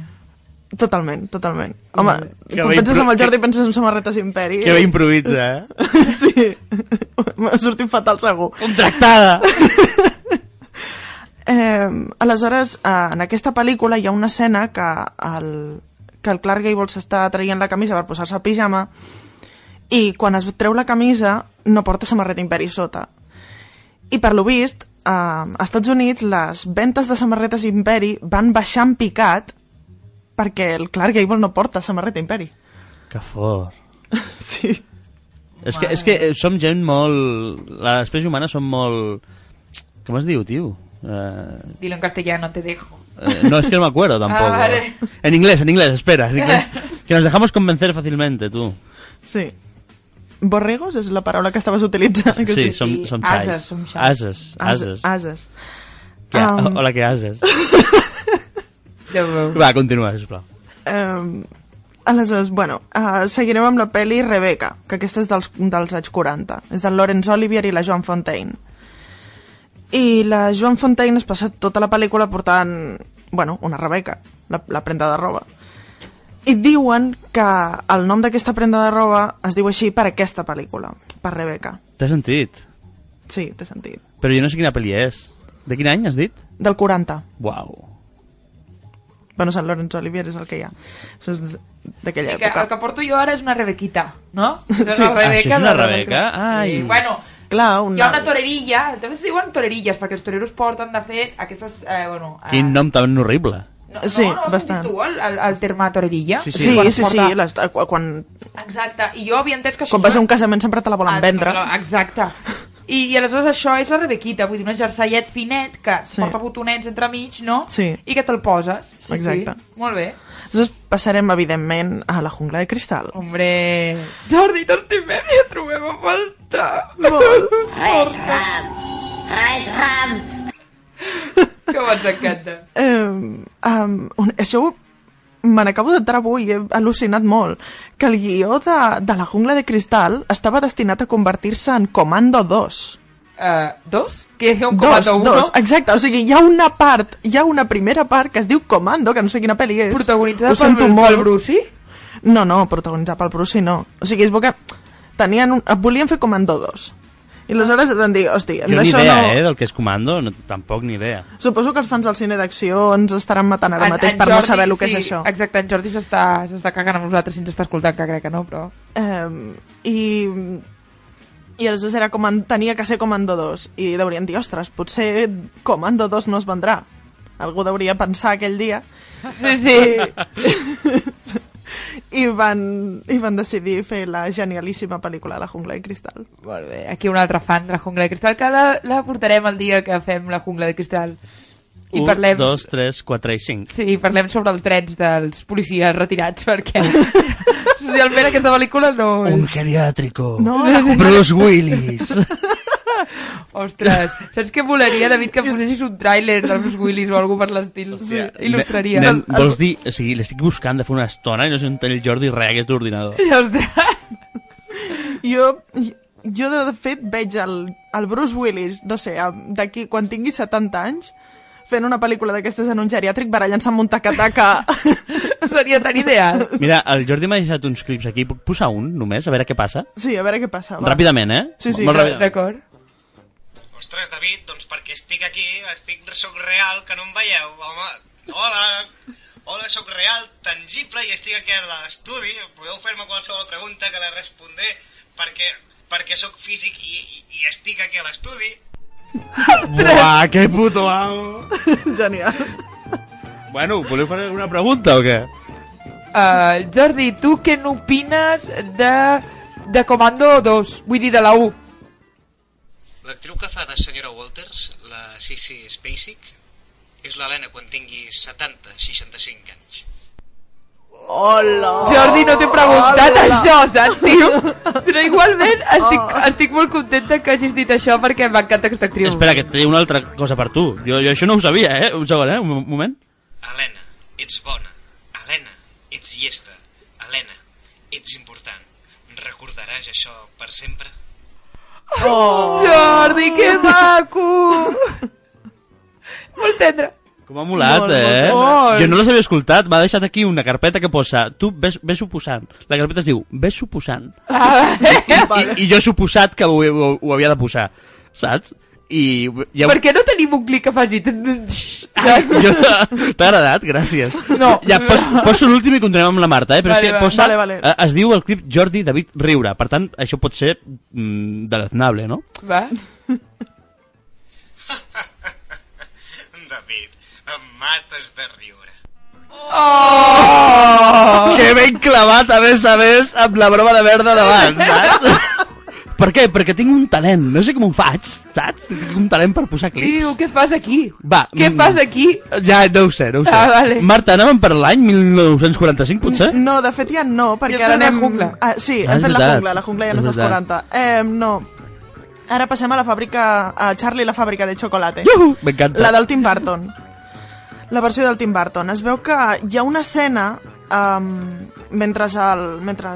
Totalment, totalment. Home, Que quan penses impro- en el Jordi que- penses en samarretes imperi. Que bé improvisa, eh? [LAUGHS] sí, [LAUGHS] m'ha sortit fatal segur. Contractada! [LAUGHS] Eh, aleshores, en aquesta pel·lícula hi ha una escena que el, que el Clark Gable s'està traient la camisa per posar-se el pijama i quan es treu la camisa no porta samarreta imperi sota. I per lo vist, eh, a Estats Units les ventes de samarretes imperi van baixar en picat perquè el Clark Gable no porta samarreta imperi. Que fort. [LAUGHS] Sí. és, que, és que eh, som gent molt... L'espècie humana som molt... Com es diu, tio? Eh, Dilo en castellano, te dejo. eh, no, es que no me acuerdo tampoco. [LAUGHS] Ah, vale. En inglés, en inglés, espera. en inglés. [LAUGHS] Que nos dejamos convencer fácilmente, tú. Sí. Borregos és la paraula que estaves utilitzant. que Sí, som, som xais. Ases, som xais. Ases, ases. Ases. Ases. Que, Um, Hola, que ases. Ja. Va, continua, sisplau. Eh, aleshores, bueno, uh, seguirem amb la pel·li Rebecca, que aquesta és dels, dels anys 40. És del Laurence Olivier i la Joan Fontaine. I la Joan Fontaine es passa tota la pel·lícula portant, bueno, una Rebecca, la, la prenda de roba. I diuen que el nom d'aquesta prenda de roba es diu així per aquesta pel·lícula, per Rebecca. T'he sentit. Sí, té sentit. Però jo no sé quina pel·li és. De quin any has dit? Del 40. Uau. Bueno, Sant Laurence Olivier és el que hi ha. Això és d'aquella Sí, que, època. el que porto jo ara és una rebequita, no? És Sí. una Ah, això és una de- rebeca? Ai. Sí. Bueno, Clar, hi ha una torerilla, també es diuen torerilles, perquè els toreros porten, de fet, aquestes... Eh, bueno, eh, Quin nom tan horrible. No, Sí, no, no has bastant. sentit tu el, el, el terme torerilla? Sí, Sí, Quan sí, es sí, porta- les, quan, Exacte, i jo havia entès que això... quan vas a un casament sempre te la volen Ah, vendre. Exacte. I, I aleshores això és la rebequita, vull dir, un jerseiet finet que Sí. porta botonets entremig, no? Sí. I que te'l poses. Sí, Exacte. Sí. Molt bé. Aleshores passarem, evidentment, a la jungla de cristal. Hombre... Jordi, t'estimem i et trobem a faltar. Molt. [LAUGHS] Red Ram! Red Ram! Que ens encanta. Eh, um, un, això me n'acabo d'entrar avui, he al·lucinat molt, que el guió de, de la jungla de cristal estava destinat a convertir-se en Comando 2. Uh, dos? Que hi ha un dos, comando uno? dos, exacte, o sigui, hi ha una part, hi ha una primera part que es diu Comando, que no sé quina pel·li és. Protagonitzada pel, pel molt. Brucey? No, no, protagonitzat pel Bruce no. O sigui, es veu que tenien un, volien fer Comando 2. I aleshores van dir, hosti, Jo ni això idea, no... eh, del que és comando, no, tampoc ni idea. Suposo que els fans del cine d'acció ens estaran matant ara En- mateix en per no Jordi, saber el que sí, és això. Exacte, en Jordi s'està s'està cagant amb nosaltres si ens està escoltant, que crec que no, però... Eh, I... I aleshores era com, tenia que ser Comando 2 i deurien dir, ostres, potser Comando 2 no es vendrà. Algú deuria pensar aquell dia Sí, sí. i [LAUGHS] van, i van decidir fer la genialíssima pel·lícula La jungla de cristal. Molt bé, aquí un altre fan de la jungla de cristal, que la, la portarem el dia que fem la jungla de cristal. I 1, parlem... 2, 3, 4 i 5. Sí, parlem sobre els drets dels policies retirats, perquè [LAUGHS] socialment aquesta pel·lícula no... Un geriátrico. No, Bruce Willis. [LAUGHS] [LAUGHS] Ostres, saps què volaria, David, que posessis un tràiler de Bruce Willis o algú per l'estil? Sí. Il·lustraria. Nen, vols dir... O sigui, l'estic buscant de fa una estona i no sé on té el Jordi res aquest ordinador. [LAUGHS] Ostres, Jo, jo de fet veig el, el Bruce Willis, no sé, d'aquí quan tingui 70 anys, fent una pel·lícula d'aquestes en un geriàtric barallant-se amb un taca-taca. [LAUGHS] seria tan ideal. Mira, el Jordi m'ha deixat uns clips aquí. Puc posar un, només, a veure què passa? Sí, a veure què passa. Va. Ràpidament, eh? Sí, sí. D'acord. Ostres, David, doncs perquè estic aquí, estic, sóc real, que no em veieu, home. Hola, hola, sóc real, tangible i estic aquí a l'estudi. Podeu fer-me qualsevol pregunta que la respondré perquè, perquè sóc físic i, i, i estic aquí a l'estudi. Buah, que puto amo. Genial. Bueno, voleu fer alguna pregunta o què? Uh, Jordi, tu què n'opines de, de Comando 2? Vull dir, de la 1. L'actriu que fa de senyora Walters, la Sissy Spacek, és l'Helena quan tingui 70-65 anys. Hola! Jordi, no t'he preguntat això, saps, tio? [LAUGHS] Però igualment estic, estic molt contenta que hagis dit això perquè m'encanta aquesta actriu. Espera, que et una altra cosa per tu. Jo, jo això no ho sabia, eh? Un segon, eh? Un mo- moment. Helena, ets bona. Helena, ets llesta. Helena, ets important. Recordaràs això per sempre? Oh. Jordi, que [LAUGHS] maco! [LAUGHS] molt tendre. Com ha molat, Molt, eh? molt. Jo no les havia escoltat. M'ha deixat aquí una carpeta que posa tu ves, ves suposant. La carpeta es diu ves suposant. Ah, I, I jo he suposat que ho, ho, ho havia de posar. Saps? I ja... Per què no tenim un clic que faci... Jo... T'ha agradat? Gràcies. No. Ja, pos, poso l'últim i continuem amb la Marta, eh? Però Vale, és que vale. posa... Vale, vale. eh, Es diu el clip Jordi David Riure. Per tant, això pot ser mm, deleznable, no? Va? [LAUGHS] David, em mates de riure. Oh! Que ben clavat, a més a més, amb la broma de merda davant, saps? [LAUGHS] per què? Perquè tinc un talent, no sé com ho faig, saps? Tinc un talent per posar clips. Tio, què fas aquí? Va, Què mm, fas aquí? Ja, no ho sé, no ho sé. Ah, vale. Marta, anàvem per l'any 1945, potser? No, de fet ja no, perquè ara anem... jungla. Ah, sí, Ah, hem fet la jungla, la jungla ja no És veritat. 40. Eh, no. Ara passem a la fàbrica, a Charlie la fàbrica de xocolate. Iuhu, M'encanta. La del Tim Burton. La versió del Tim Burton. Es veu que hi ha una escena um, mentre, el, mentre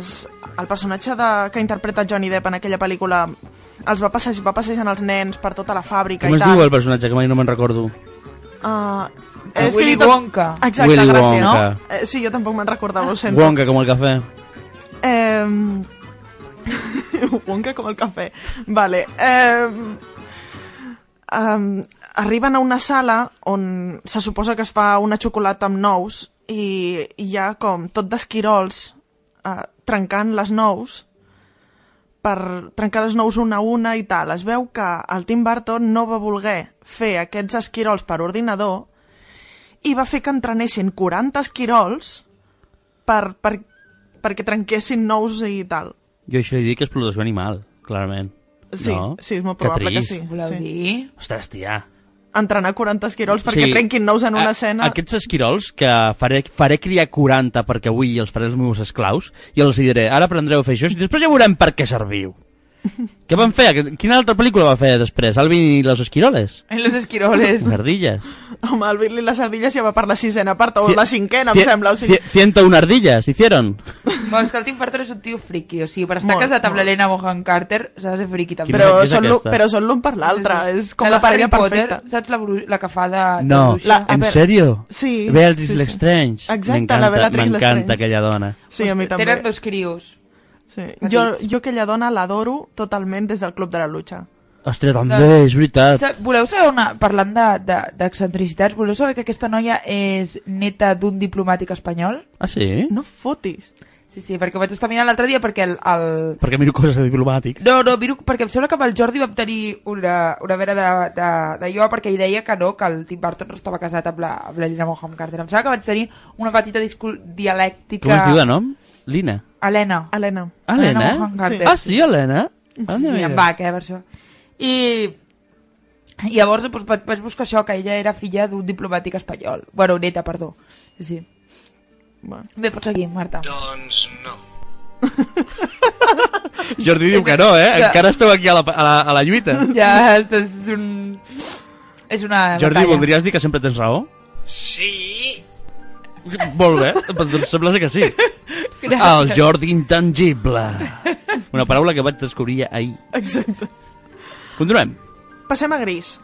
el personatge de, que interpreta Johnny Depp en aquella pel·lícula els va, passej va passejant els nens per tota la fàbrica Com i es tal. diu el personatge, que mai no me'n recordo? Uh, El Willy Wonka. Exacte, Willy gràcies. Wonka. Eh, sí, jo tampoc me'n recordava, ho sento. Wonka, com el cafè. Eh... [LAUGHS] Wonka com el cafè. Vale. Eh... Um, arriben a una sala on se suposa que es fa una xocolata amb nous i hi ha com tot d'esquirols uh, trencant les nous per trencar les nous una a una i tal. Es veu que el Tim Burton no va voler fer aquests esquirols per ordinador i va fer que entrenessin 40 esquirols per, per, perquè trenquessin nous i tal. Jo això li dic explotació animal, clarament. Sí, no? sí, és molt probable que, trist. sí. Voleu sí. dir? Ostres, tia. Entrenar 40 esquirols perquè trenquin nous en una A- escena... Aquests esquirols que faré, faré criar 40 perquè avui els faré els meus esclaus i els diré, ara aprendreu a fer això i després ja veurem per què serviu. [LAUGHS] Què van fer? Quina altra pel·lícula va fer després? Alvin i los esquiroles? En los esquiroles. Ardilles. Home, el Billy i les ardilles ja va per la sisena part, o la cinquena, em sembla. O sigui, cie- 101 ardillas, hicieron. Bueno, és que el Tim Burton és un tio friki, o sigui, per estar Molt, casat amb l'Helena Bonham Carter s'ha de ser friki també. però, són però són l'un per l'altre, és com De la parella Harry Potter, perfecta. Saps la, la que fa de, de No, bruixa? La- ¿en ver, serio? sí, Beatrice sí, sí. Lestrange. Exacte, M'encanta- la Beatrice M'encanta Lestrange. aquella dona. Sí, a mi també. Tenen dos crios. Sí. Jo, jo aquella dona l'adoro totalment des del Club de la Lucha. Ostres, també, Doncs- és veritat. Voleu saber una... Parlant de- de- d'excentricitats, voleu saber que aquesta noia és neta d'un diplomàtic espanyol? Ah, sí? No fotis. Sí, sí, perquè ho vaig estar mirant l'altre dia perquè el, el... Perquè miro coses de diplomàtics. No, no, miro, perquè em sembla que amb el Jordi vam tenir una, una mena de, de, de jo perquè ell deia que no, que el Tim Burton no estava casat amb la, amb la Lina Bonham Carter. Em sembla que vaig tenir una petita discul dialèctica... Com es diu de nom? Lina. Helena. Helena. Helena? Carter. Ah, sí, Helena? Ah, Sí, mira. em va, eh, per això. I, i llavors doncs, vaig, vaig buscar això, que ella era filla d'un diplomàtic espanyol. Bueno, neta, perdó. Sí, sí. Bueno. Bé, pots seguir, Marta. Doncs no. [LAUGHS] Jordi diu que no, eh? Ja. Encara esteu aquí a la, a la, a la lluita. [LAUGHS] Ja, és un... És una Jordi, batalla. voldries dir que sempre tens raó? Sí. Molt bé, doncs sembla que sí. [LAUGHS] Gràcies. El Jordi intangible. Una paraula que vaig descobrir ahir. Exacte. Continuem. Passem a gris.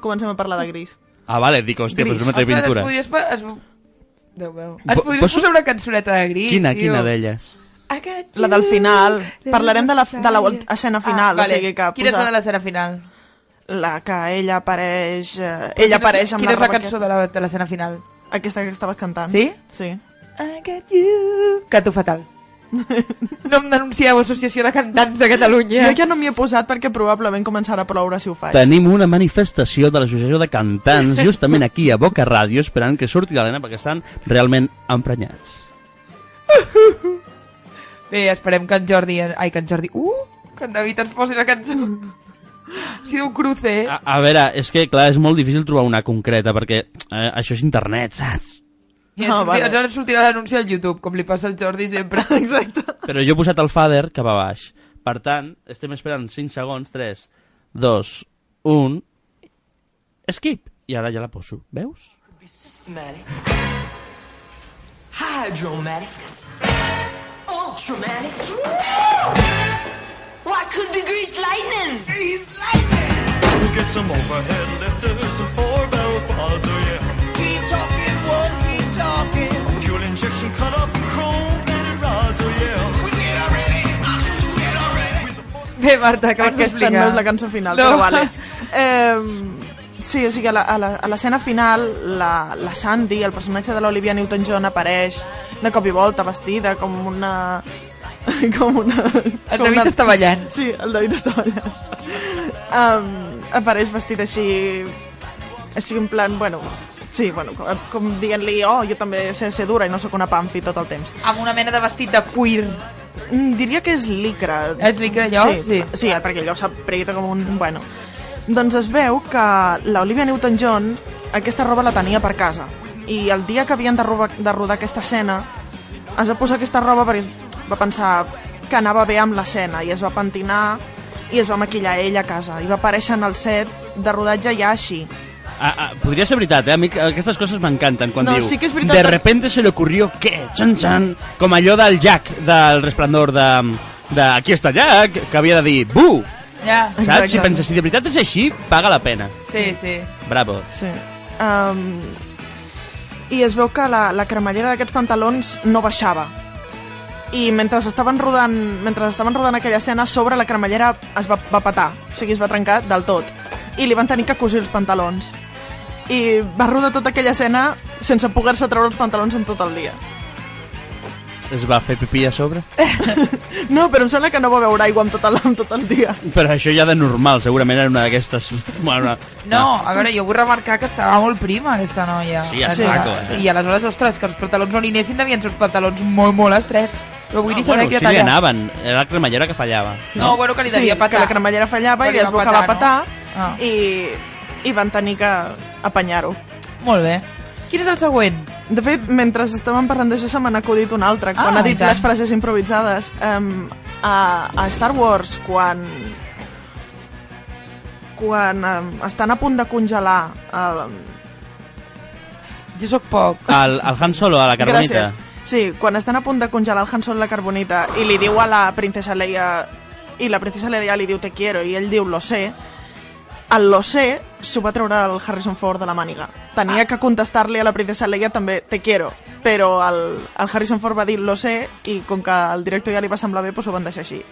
Comencem a parlar de gris. Ah, vale, dic, hòstia, però és una altra Ostres, pintura. Es podries, es... Déu meu. Es Po- podries poso- posar una cançoneta de gris, Quina, tio. quina d'elles? La del final. Parlarem de la, de la escena final. Ah, vale. o sigui que Quina és posa- la de l'escena final? La que ella apareix... Eh, ella apareix amb Quina la és la cançó de la- de l'escena final? Aquesta que estaves cantant. Sí? Sí. I got you. Canto fatal. No em denuncieu, Associació de Cantants de Catalunya. Jo ja no m'hi he posat perquè probablement començarà a ploure si ho faig. Tenim una manifestació de l'Associació de Cantants justament aquí a Boca Ràdio esperant que surti l'Helena perquè estan realment emprenyats. Bé, esperem que en Jordi... Ai, que en Jordi... Uh! Que en David ens posi la cançó. Ha sido un cruce, eh? A, a veure, és que clar, és molt difícil trobar una concreta perquè eh, això és internet, saps? I ens, Ah, sortirà, vale. ens sortirà l'anunci al YouTube, com li passa al Jordi sempre. [LAUGHS] Exacte. Però jo he posat el fader cap a baix. Per tant, estem esperant 5 segons, 3, 2, 1... Skip. I ara ja la poso. Veus? Systematic. Hydromatic. Ultramatic. Why could be grease lightning? Grease lightning. We'll get some overhead lifters and four bell quads, oh yeah. Keep talking, won't Bé, Marta, que Aquesta no és la cançó final, No. però vale. [LAUGHS] Eh, sí, o sigui, a la- a la- a l'escena final, la, la Sandy, el personatge de l'Olivia Newton-John, apareix de cop i volta vestida com una... [LAUGHS] com una... El com David està ballant. Sí, el David està ballant. Um, apareix vestida així... Així en plan, bueno... Sí, bueno, com, com dient-li, oh, jo també sé ser dura i no sóc una pamfi tot el temps. Amb una mena de vestit de cuir. Mm, Diria que és licra. És licra, allò? Sí, Sí. sí. sí perquè allò s'apreta com un... Bueno. Doncs es veu que l'Olivia Newton-John aquesta roba la tenia per casa. I el dia que havien de, roba, de rodar aquesta escena es va posar aquesta roba perquè va pensar que anava bé amb l'escena i es va pentinar i es va maquillar ella a casa i va aparèixer en el set de rodatge ja així. Ah, ah, podria ser veritat, eh? A mi aquestes coses m'encanten quan No, diu sí que és veritat, de repente se le ocurrió que, xan, xan, com allò del Jack del Resplendor de, de Aquí està Jack, que havia de dir bu, Ja. saps? Si penses, si de veritat és així, paga la pena. Sí, sí. Bravo. Sí. Um, I es veu que la, la cremallera d'aquests pantalons no baixava. I mentre estaven rodant, mentre estaven rodant aquella escena, a sobre la cremallera es va, va patar, o sigui, es va trencar del tot. I li van tenir que cosir els pantalons. I va rodar tota aquella escena sense poder-se treure els pantalons en tot el dia. Es va fer pipí a sobre? [LAUGHS] No, però em sembla que no va beure aigua amb tot el, amb tot el dia. Però això ja de normal, segurament era una d'aquestes... Bueno, No, a veure, jo vull remarcar que estava molt prima, aquesta noia. Sí, és Eh, maco, eh? I aleshores, ostres, que els pantalons no li anessin devien ser uns pantalons molt, molt estrets. Però vull no, dir saber bueno, que sí anaven, era la cremallera que fallava. No, bueno, que li Sí, devia que patar. la cremallera fallava i es va que patar, patar no? Ah. i, i van tenir que apanyar-ho. Molt bé. Quin és el següent? De fet, mentre estàvem parlant d'això se m'ha acudit un altre. Quan Ah, ha i dit les frases improvisades, um, a, a Star Wars, quan quan um, estan a punt de congelar el... Jo sóc poc. El, el Han Solo a la carbonita. Gràcies. Sí, quan estan a punt de congelar el Han Solo i la carbonita i li diu a la princesa Leia i la princesa Leia li diu te quiero i ell diu lo sé el lo sé s'ho va treure el Harrison Ford de la màniga tenia que contestar-li a la princesa Leia també te quiero però el, el Harrison Ford va dir lo sé i com que al director ja li va semblar bé doncs ho van deixar així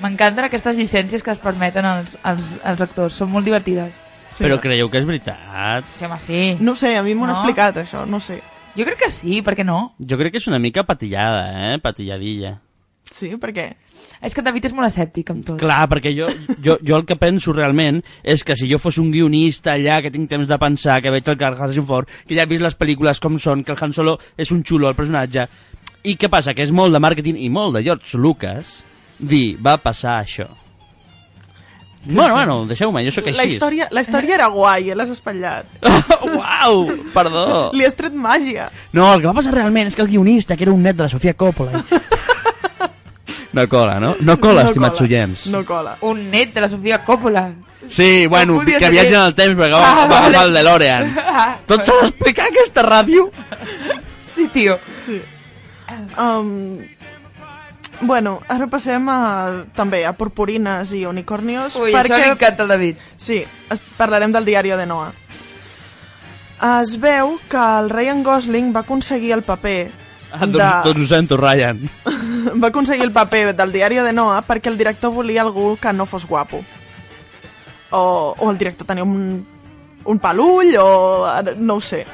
M'encanten aquestes llicències que es permeten als, als, als actors, són molt divertides. Sí. Però creieu que és veritat? Sí, home, sí. No sé, a mi m'ho han No? explicat, això, no sé. Jo crec que sí, per què no? Jo crec que és una mica patillada, eh? Patilladilla. Sí, per què? És que David és molt escèptic amb tot. Clar, perquè jo, jo, jo el que penso realment és que si jo fos un guionista allà, que tinc temps de pensar, que veig el Harrison Ford, que ja he vist les pel·lícules com són, que el Han Solo és un xulo, el personatge, i què passa? Que és molt de màrqueting i molt de George Lucas dir, va passar això. bueno, bueno, deixeu-me, jo sóc La així. història, la història era guai, eh? l'has espatllat. [LAUGHS] Uau, perdó. Li has tret màgia. No, el que va passar realment és que el guionista, que era un net de la Sofia Coppola... [LAUGHS] No cola, no? No cola, No estimats cola, oients. No cola. Un net de la Sofia Coppola. Sí, bueno, podia que viatgen al temps perquè va, Ah, va vale. agafar el DeLorean. [LAUGHS] Tot s'ha d'explicar aquesta ràdio? Sí, tio. Sí. Um, bueno, ara passem a, també a purpurines i unicornios. Ui, això li encanta al David. Sí, es, parlarem del diari de Noah. Es veu que el Ryan Gosling va aconseguir el paper Ah, doncs, doncs ho sento, Ryan. va aconseguir el paper del diari de Noah perquè el director volia algú que no fos guapo. O, o el director tenia un, un pelull, o no ho sé.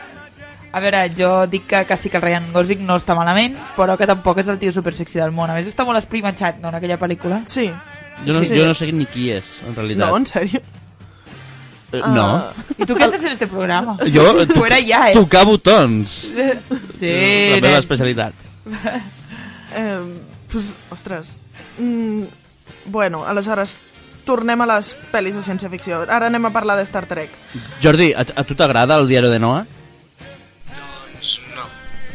A veure, jo dic que, que sí que el Ryan Gosling no està malament, però que tampoc és el tio supersexy del món. A més, està molt esprimatxat, no, en aquella pel·lícula? Sí. Jo no, Sí. jo no sé ni qui és, en realitat. No, en sèrio? Eh, no. ¿Y tú qué haces en este programa? Jo Fuera ya, eh. tocar botons. [LAUGHS] Sí, La meva especialitat. [LAUGHS] Eh, pues, ostres. Mm, bueno, aleshores, tornem a les pel·lis de ciència-ficció. Ara anem a parlar de Star Trek. Jordi, a, a tu t'agrada el diari de Noah? Doncs no.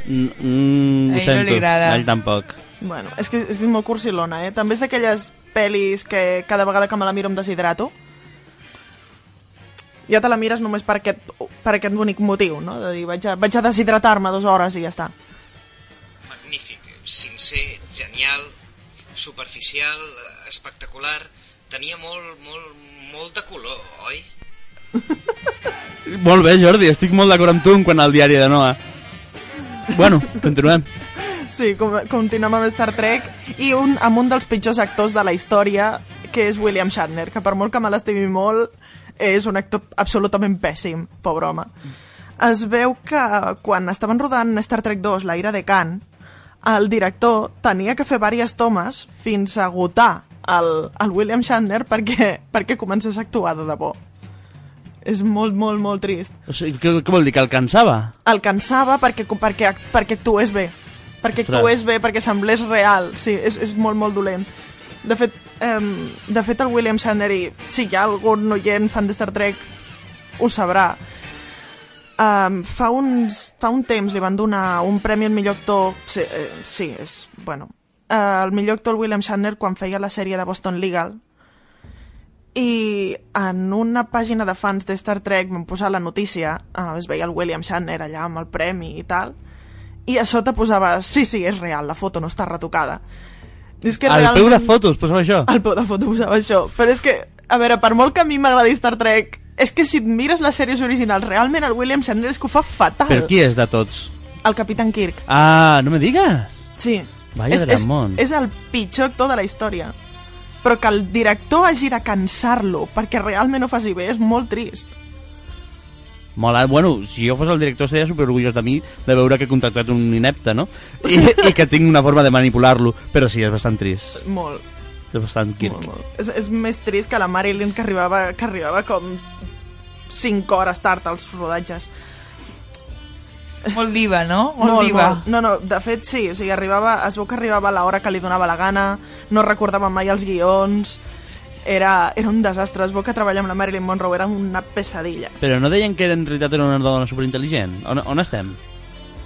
Mm, mm, A ell no li agrada. a ell tampoc. Bueno, és que és molt cursilona, eh? També és d'aquelles pel·lis que cada vegada que me la miro em deshidrato. Ja te la mires només per aquest, per aquest únic motiu, no? De dir, vaig a, vaig a deshidratar-me dues hores i ja està. Magnífic, sincer, genial, superficial, espectacular. Tenia molt, molt, molt de color, oi? [LAUGHS] Molt bé, Jordi, estic molt d'acord amb tu en quant al diari de Noah. Bueno, continuem. Sí, com, continuem amb Star Trek i un, amb un dels pitjors actors de la història, que és William Shatner, que per molt que me l'estimi molt, és un actor absolutament pèssim, pobre home. Es veu que quan estaven rodant Star Trek 2, la ira de Khan, el director tenia que fer diverses tomes fins a agotar el, el William Shatner perquè, perquè comencés a actuar de debò. És molt, molt, molt trist. O sigui, què, què vol dir, que el cansava? El cansava perquè, perquè, perquè actués bé. Perquè Ostres. actués bé, perquè semblés real. Sí, és, és molt, molt dolent. De fet, eh, de fet el William Shatner, i si hi ha algun oient fan de Star Trek, ho sabrà. Um, fa, uns, fa un temps li van donar un premi al millor actor... Sí, eh, sí és... Bueno, uh, el millor actor William Shatner quan feia la sèrie de Boston Legal, i en una pàgina de fans de Star Trek van posar la notícia, eh, es veia el William Shatner allà amb el premi i tal, i a sota posava, sí, sí, és real, la foto no està retocada. És que Al peu de fotos posava això? Al peu de foto posava això. Però és que, a veure, per molt que a mi m'agradi Star Trek, és que si et mires les sèries originals, realment el William Shatner és que ho fa fatal. Però qui és de tots? El Capitán Kirk. Ah, no me digues. Sí. Vaya és, és, és el pitjor actor de la història. Però que el director hagi de cansar-lo perquè realment ho faci bé és molt trist. Mola, bueno, si jo fos el director seria super orgullós de mi de veure que he contractat un inepte, no? I, i que tinc una forma de manipular-lo, però sí, és bastant trist. Molt. És bastant Kirk. Molt, molt. És, és més trist que la Marilyn que arribava, que arribava com 5 hores tard als rodatges. Molt diva, no? Molt, diva. Molt. No, no, de fet sí, o sigui, arribava, es veu que arribava a l'hora que li donava la gana, no recordava mai els guions, era, era un desastre, es veu que treballar amb la Marilyn Monroe era una pesadilla. Però no deien que en realitat era una dona superintel·ligent? On, on estem?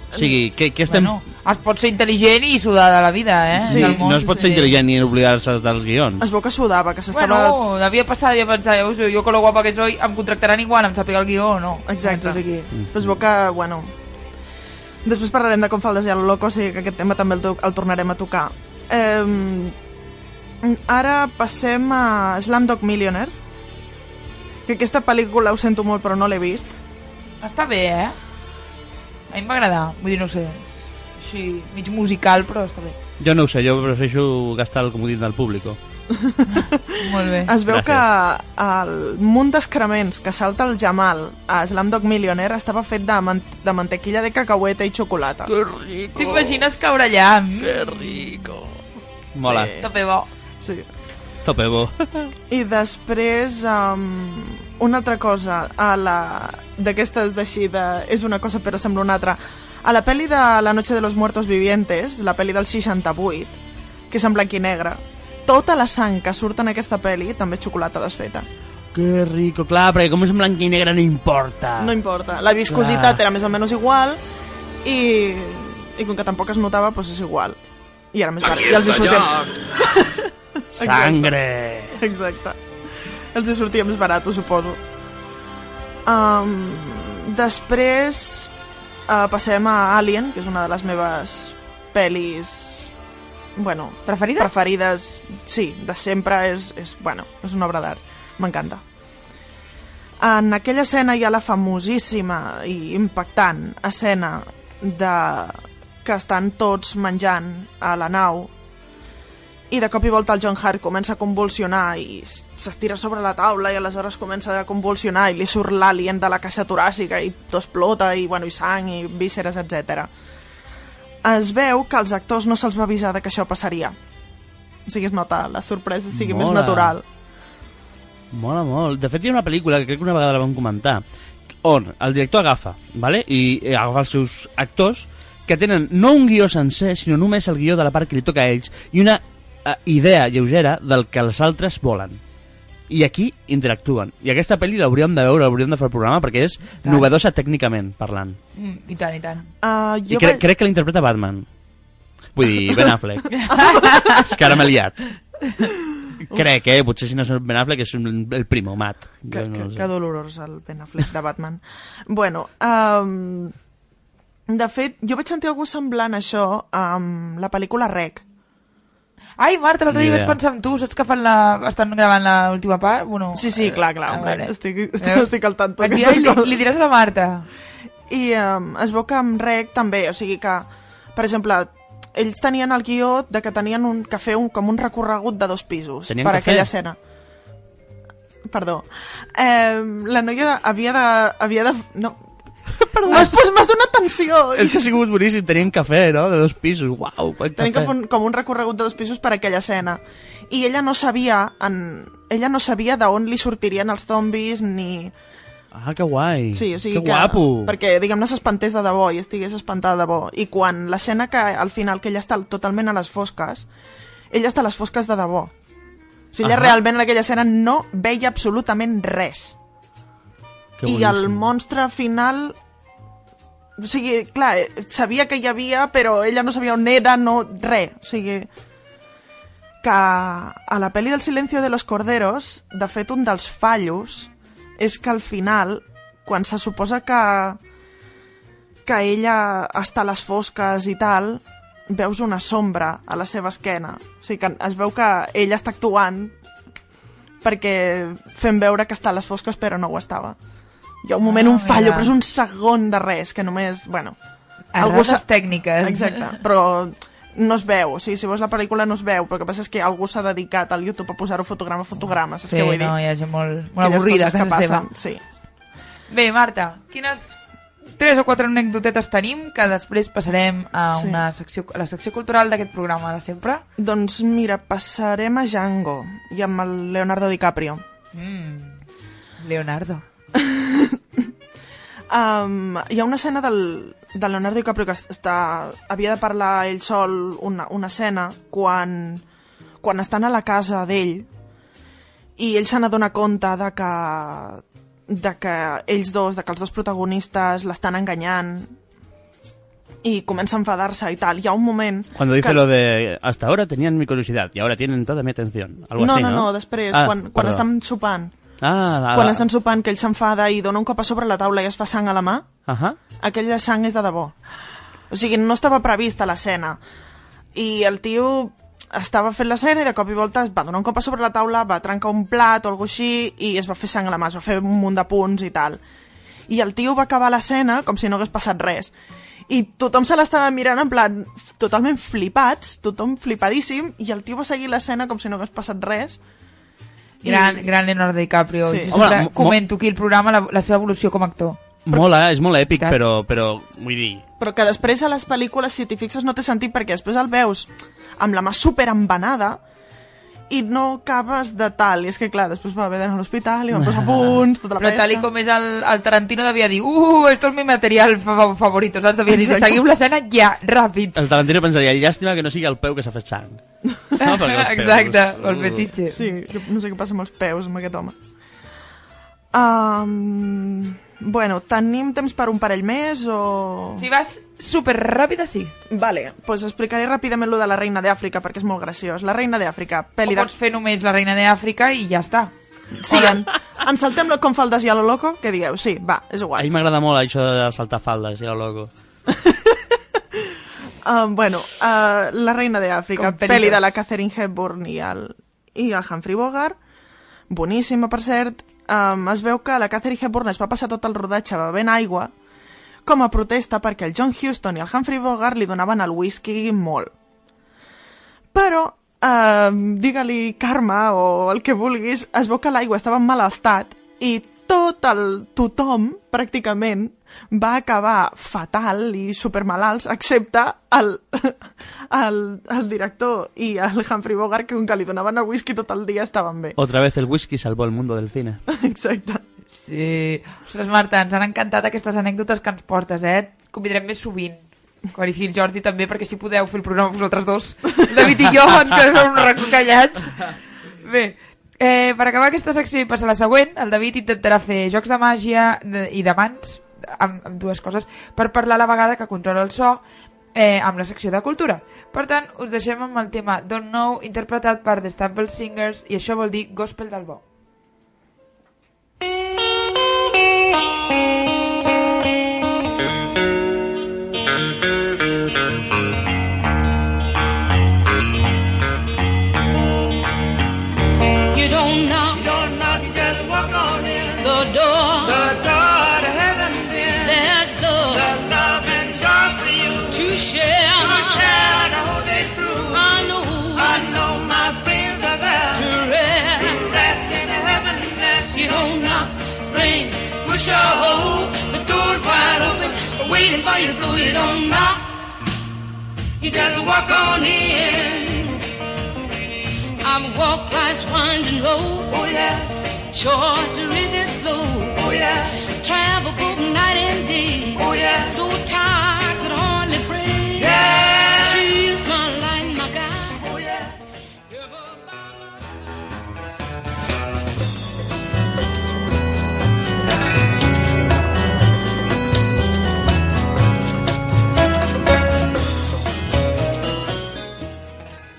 O sigui, què, què estem... Bueno, es pot ser intel·ligent i sudar de la vida, eh? Sí, món. no es pot ser intel·ligent ni oblidar-se dels guions. Es veu que sudava, que s'estava... Bueno, devia passar, devia pensar, jo, jo con lo guapa que soy, em contractaran igual, em sàpiga el guió o no. Exacte. Entonces, aquí. Però es veu que, bueno... Després parlarem de com fa el Desert Loco, o sigui que aquest tema també el, to el tornarem a tocar. Eh, ara passem a Slamdog Millionaire, que aquesta pel·lícula ho sento molt però no l'he vist. Està bé, eh? A mi em va agradar, vull dir, no ho sé, és així, mig musical, però està bé. Jo no ho sé, jo prefereixo gastar el comodín del público. [LAUGHS] Molt bé. Es veu Gràcies. que el munt d'excrements que salta el Jamal a Slamdog Millionaire estava fet de, man de mantequilla de cacaueta i xocolata. Que rico. T'imagines caure allà? Mm, Que rico. Mola. Sí. Tope bo. Sí. Tope bo. [LAUGHS] I després, um, una altra cosa, a la d'aquestes d'així, de, és una cosa però sembla una altra. A la pel·li de La noche de los muertos vivientes, la pel·li del 68, que és en blanc i negre, tota la sang que surt en aquesta pel·li també és xocolata desfeta. Que rico. Clar, perquè com és en blanc i negre no importa. No importa. La viscositat Clar. era més o menys igual i, i com que tampoc es notava, doncs és igual. I era més barat. I els hi sortia... [LAUGHS] Sangre. Exacte. Els hi sortia més barat, ho suposo. Um, després uh, passem a Alien, que és una de les meves pel·lis bueno, Preferides? preferides sí, de sempre és, és, bueno, és una obra d'art m'encanta en aquella escena hi ha la famosíssima i impactant escena de que estan tots menjant a la nau i de cop i volta el John Hart comença a convulsionar i s'estira sobre la taula i aleshores comença a convulsionar i li surt l'alien de la caixa toràcica i tot explota i, bueno, i sang i vísceres, etc. Es veu que als actors no se'ls va avisar de que això passaria. O sigui, es nota la sorpresa, sigui més Mola. natural. Mola molt. De fet, hi ha una pel·lícula que crec que una vegada la vam comentar, on el director agafa, vale? i eh, agafa els seus actors, que tenen no un guió sencer, sinó només el guió de la part que li toca a ells, i una idea lleugera del que els altres volen. I aquí interactuen. I aquesta pel·li l'hauríem de veure, l'hauríem de fer el programa, perquè és Tant. novedosa tècnicament, parlant. Mm, I tant, i tant. Uh, I cre crec que l'interpreta Batman. Vull dir, Ben Affleck. és que ara m'he liat. Crec, eh? Potser si no és Ben Affleck és un, el primo, Matt. Que, Jo no que, sé. que dolorós el Ben Affleck de Batman. bueno, um, de fet, jo vaig sentir algú semblant a això amb la pel·lícula Rec. Ai, Marta, l'altre dia vaig pensar en tu, saps que fan la... estan gravant l'última part? Bueno, Sí, sí, clar, clar, ah, hombre, vale. estic, estic, estic al tanto li, coses. li diràs a la Marta. I um, es veu que amb Rec també, o sigui que, per exemple, ells tenien el guió de que tenien un, que fer un, com un recorregut de dos pisos Tenien per que aquella fer? escena. Perdó. Eh, la noia havia de... Havia de no. [LAUGHS] Perdó, m'has donat tensió. És que ha sigut boníssim, tenien cafè, no?, de dos pisos, uau, quant Tenien cafè. fer un, com un recorregut de dos pisos per aquella escena. I ella no sabia en, ella no sabia d'on li sortirien els zombis ni... Ah, que guai, Sí, o sigui que que, guapo. Perquè, diguem-ne, s'espantés de debò i estigués espantada de debò. I quan l'escena que, al final, que ella està totalment a les fosques, ella està a les fosques de debò. O sigui, ella realment en aquella escena no veia absolutament res. Que I el boníssim. monstre final... O sigui, clar, sabia que hi havia, però ella no sabia on era, no... res. O sigui, que a la pel·li del silencio de los corderos, de fet, un dels fallos és que al final, quan se suposa que que ella està a les fosques i tal, veus una sombra a la seva esquena. O sigui que es veu que ella està actuant perquè fem veure que està a les fosques però no ho estava. Hi ha un moment, Ah, un fallo, mira. però és un segon de res, que només, bueno... Errades s'ha- tècniques. Exacte, però no es veu, o sigui, si veus la pel·lícula no es veu, però el que passa és que algú s'ha dedicat al YouTube a posar-ho fotograma a fotograma, saps Sí, què vull dir? no, hi ha gent molt, molt avorrida a que casa seva. passen, Sí. Bé, Marta, quines tres o quatre anècdotetes tenim que després passarem a, Sí. una secció, a la secció cultural d'aquest programa de sempre? Doncs mira, passarem a Django i amb el Leonardo DiCaprio. Mm. Leonardo. Um, hi ha una escena del, de Leonardo DiCaprio que està, havia de parlar ell sol una, una escena quan, quan estan a la casa d'ell i ell se n'adona compte de que, de que ells dos, de que els dos protagonistes l'estan enganyant i comença a enfadar-se i tal. Hi ha un moment... Cuando dice que... lo de hasta ahora tenían mi curiosidad y ahora tienen toda mi atención. Algo no, así, no, no, no, després, Ah, quan, quan estan sopant. Ah, la, Quan la- estan sopant, que ell s'enfada i dona un cop a sobre la taula i es fa sang a la mà, Ajá. aquella sang és de debò. O sigui, no estava prevista l'escena. I el tio estava fent l'escena i de cop i volta es va donar un cop a sobre la taula, va trencar un plat o alguna així i es va fer sang a la mà, es va fer un munt de punts i tal. I el tio va acabar l'escena com si no hagués passat res. I tothom se l'estava mirant en plan totalment flipats, tothom flipadíssim, i el tio va seguir l'escena com si no hagués passat res. Gran, gran Leonardo DiCaprio. Sí. Jo Home, mo- comento aquí el programa la, la seva evolució com a actor. Mola, és molt èpic, però, però vull dir... Però que després a les pel·lícules, si t'hi fixes, no té sentit perquè després el veus amb la mà super embanada i no acabes de tal. I és que, clar, després va haver d'anar a l'hospital i van posar [LAUGHS] punts, tota la Però tal i com és el, el Tarantino devia dir uh, esto es mi material fa favorito, saps? Devia dir, seguiu l'escena ja, ràpid. El Tarantino pensaria, llàstima que no sigui el peu que s'ha fet sang. No, peus- Exacte, el Uh. fetitxe. Sí, no sé què passa amb els peus, amb aquest home. Um, bueno, tenim temps per un parell més o... Si vas super ràpida, sí. Vale, pues explicaré ràpidament lo de la Reina d'Àfrica perquè és molt graciós. La Reina d'Àfrica, pel·li de... pots fer només la reina d'Àfrica i ja està. Sí, en, en saltem com faldes i a lo loco, què digueu? Sí, va, és A igual. mi m'agrada molt això de saltar faldes, i el loco. Uh, [LAUGHS] bueno, uh, La Reina d'Àfrica, pel·li de la Catherine Hepburn i el, i el Humphrey Bogart, boníssima, per cert. Um, es veu que la Catherine Hepburn es va passar tot el rodatge bevent aigua com a protesta perquè el John Huston i el Humphrey Bogart li donaven el whisky molt. Però, uh, digue-li karma o el que vulguis, es veu que l'aigua estava en mal estat i tot el tothom, pràcticament, va acabar fatal i supermalalts, excepte el, [LAUGHS] el, el director i el Humphrey Bogart, que com que li donaven el whisky tot el dia estaven bé. Otra vez el whisky salvó el mundo del cine. [LAUGHS] Exacte. Sí. Ostres, Marta, ens han encantat aquestes anècdotes que ens portes, eh? Et convidarem més sovint. Quan hi sigui el Jordi també, perquè si podeu fer el programa vosaltres dos. El David i jo ens quedem un racó callats. Bé, eh, per acabar aquesta secció i passar a la següent, el David intentarà fer jocs de màgia i de mans, amb, amb dues coses, per parlar a la vegada que controla el so eh, amb la secció de cultura. Per tant, us deixem amb el tema Don't Know, interpretat per The Stample Singers, i això vol dir Gospel del Bo. You hole. The door's wide open, waiting for you, so you don't knock. You just walk on in. I'm walk right winding road. Oh yeah, Short to read this slow. oh yeah, Travel both night and day. oh yeah. So tired,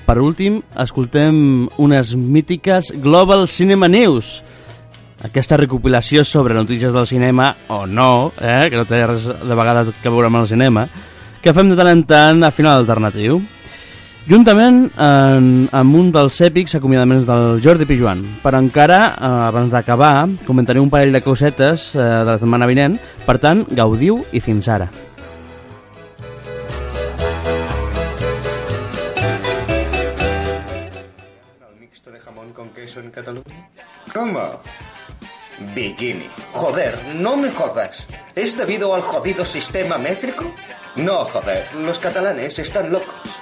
Per últim, escoltem unes mítiques Global Cinema News. Aquesta recopilació sobre notícies del cinema, o no, eh, que no té res de vegades que veure amb el cinema, que fem de tant en tant a final alternatiu. Juntament en, amb un dels èpics acomiadaments del Jordi Pijuan. Però encara, eh, abans d'acabar, comentaré un parell de cosetes eh, de la setmana vinent. Per tant, gaudiu i fins ara. ¿Cómo? Bikini. Joder, no me jodas. ¿Es debido al jodido sistema métrico? No, joder, los catalanes están locos.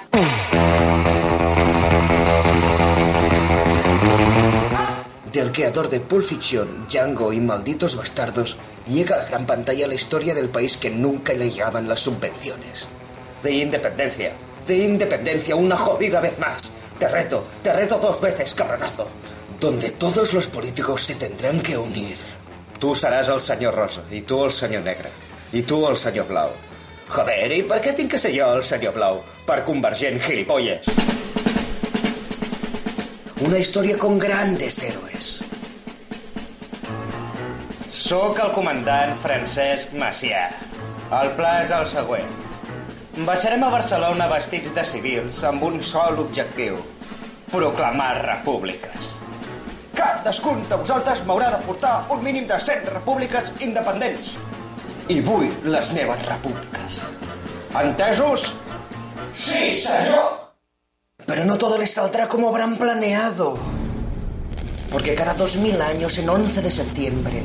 Del creador de Pulp Fiction, Django y Malditos Bastardos, llega a la gran pantalla la historia del país que nunca le llegaban las subvenciones. De independencia, de independencia una jodida vez más. Te reto, te reto dos veces, cabronazo. Donde todos los políticos se tendrán que unir. Tu seràs el senyor rosa, i tu el senyor negre, i tu el senyor blau. Joder, i per què tinc que ser jo el senyor blau? Per convergent gilipolles. Una història con grandes héroes. Soc el comandant Francesc Macià. El pla és el següent. Baixarem a Barcelona vestits de civils amb un sol objectiu. Proclamar repúbliques. Cadascun de vosaltres m'haurà de portar un mínim de 100 repúbliques independents. I vull les meves repúbliques. ¿Entesos? Sí, señor. Pero no todo les saldrá como habrán planeado. Porque cada dos mil años, en 11 de septiembre,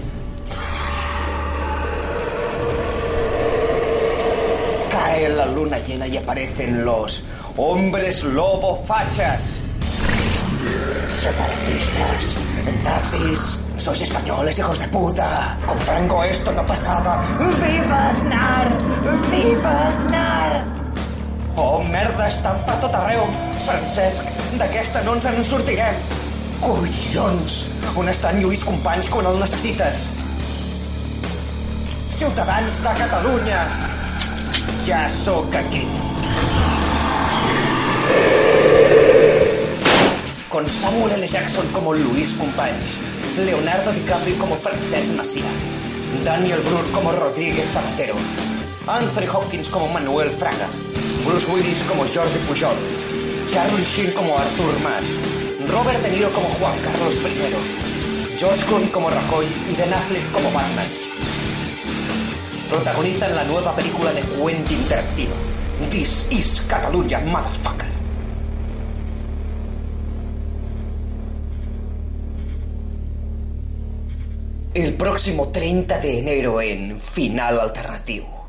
cae la luna llena y aparecen los hombres lobo fachas. Separatistas, nazis, sois españoles, hijos de puta. Con Franco esto no pasaba. ¡Viva Aznar! ¡Viva Aznar! Oh, merda, estan per tot arreu. Francesc, d'aquesta no ens en sortirem. Collons! On estan Lluís Companys quan el necessites? Ciutadans de Catalunya! Ja sóc aquí. Con Samuel L. Jackson como Luis Companys, Leonardo DiCaprio como Francesc Macià, Daniel Brühl como Rodríguez Zapatero, Anthony Hopkins como Manuel Fraga, Bruce Willis como Jordi Pujol, Charlie Sheen como Artur Mas, Robert De Niro como Juan Carlos I, George Clooney como Rajoy y Ben Affleck como Batman. Protagonizan la nueva película de Quentin Tarantino, This is Catalunya, motherfucker. El próximo 30 de enero en Final Alternativo.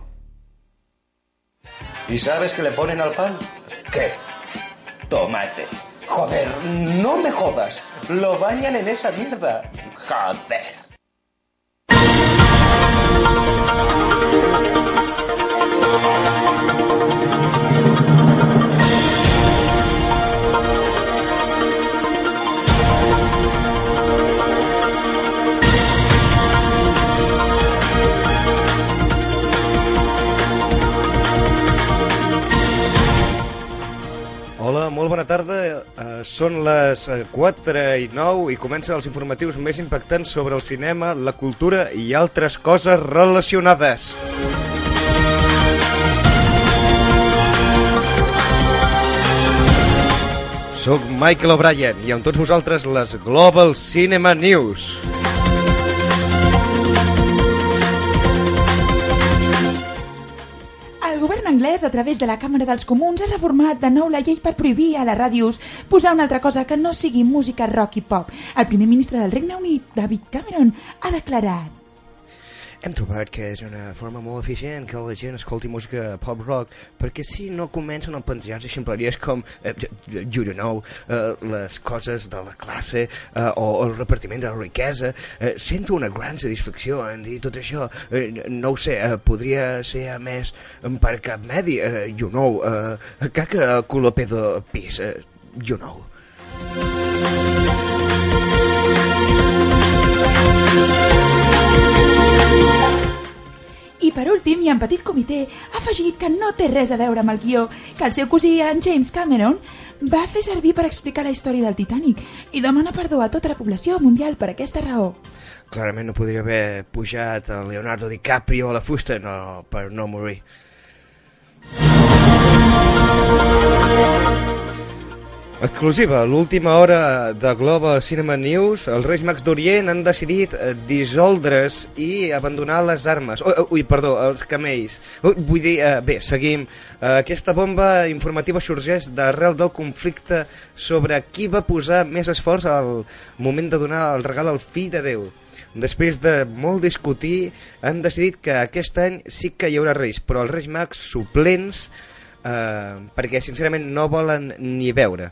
¿Y sabes qué le ponen al pan? ¿Qué? Tomate. Joder, no me jodas. Lo bañan en esa mierda. Joder. Són les eh, 4 i 9 i comencen els informatius més impactants sobre el cinema, la cultura i altres coses relacionades. Soc Michael O'Brien i amb tots vosaltres les Global Cinema News. Anglès, a través de la Càmera dels Comuns, ha reformat de nou la llei per prohibir a les ràdios posar una altra cosa que no sigui música rock i pop. El primer ministre del Regne Unit, David Cameron, ha declarat Hem trobat que és una forma molt eficient que la gent escolti música pop-rock perquè si no comencen a plantejar-se ximpleries com, eh, you know, eh, les coses de la classe eh, o el repartiment de la riquesa. Eh, sento una gran satisfacció en dir tot això. Eh, no ho sé, eh, podria ser a més per cap medi, eh, you know, eh, caca culo pedo pis, eh, you know. I per últim, i en petit comitè, ha afegit que no té res a veure amb el guió que el seu cosí, en James Cameron, va fer servir per explicar la història del Titanic i demana perdó a tota la població mundial per aquesta raó. Clarament no podria haver pujat a Leonardo DiCaprio a la fusta no, per no morir. Exclusiva, l'última hora de Global Cinema News, els Reis Mags d'Orient han decidit eh, dissoldre's i abandonar les armes. Ui, ui perdó, els camells. Ui, vull dir, eh, bé, seguim. Eh, aquesta bomba informativa sorgeix d'arrel del conflicte sobre qui va posar més esforç al moment de donar el regal al fill de Déu. Després de molt discutir, han decidit que aquest any sí que hi haurà Reis, però els Reis Mags suplents eh, perquè sincerament no volen ni veure.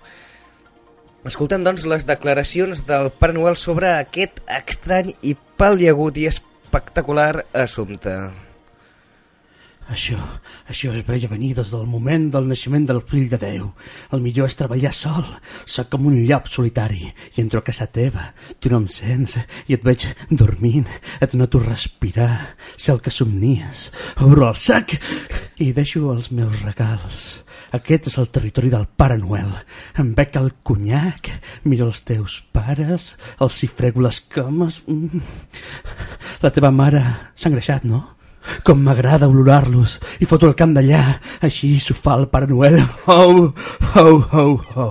Escoltem doncs les declaracions del Pare Noel sobre aquest estrany i pal·liagut i espectacular assumpte. Això, això es veia venir des del moment del naixement del fill de Déu. El millor és treballar sol. Soc com un llop solitari i entro a casa teva. Tu no em sents i et veig dormint. Et noto respirar. Sé el que somnies. Obro el sac i deixo els meus regals. Aquest és el territori del Pare Noel. Em bec el conyac, miro els teus pares, els hi frego les cames... Mm. La teva mare s'ha engreixat, no? Com m'agrada olorar-los i foto el camp d'allà, així s'ho fa el Pare Noel. Ho, ho, ho, ho.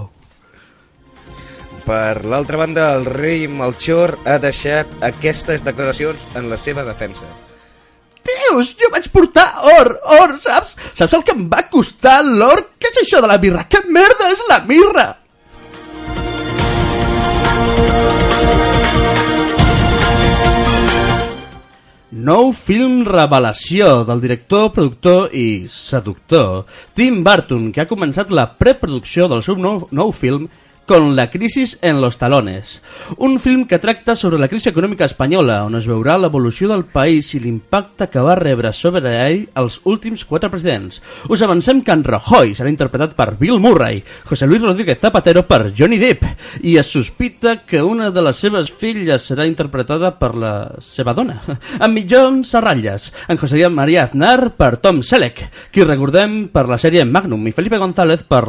Per l'altra banda, el rei Melchor ha deixat aquestes declaracions en la seva defensa. Dius? Jo vaig portar or, or, saps? Saps el que em va costar l'or? Què és això de la mirra? Què merda és la mirra? Nou film revelació del director, productor i seductor Tim Burton, que ha començat la preproducció del seu nou, nou film con la crisis en los talones. Un film que tracta sobre la crisi econòmica espanyola, on es veurà l'evolució del país i l'impacte que va rebre sobre ell els últims quatre presidents. Us avancem que en Rajoy serà interpretat per Bill Murray, José Luis Rodríguez Zapatero per Johnny Depp, i es sospita que una de les seves filles serà interpretada per la seva dona, [LAUGHS] en a ratlles, en José María Aznar per Tom Selleck, qui recordem per la sèrie Magnum, i Felipe González per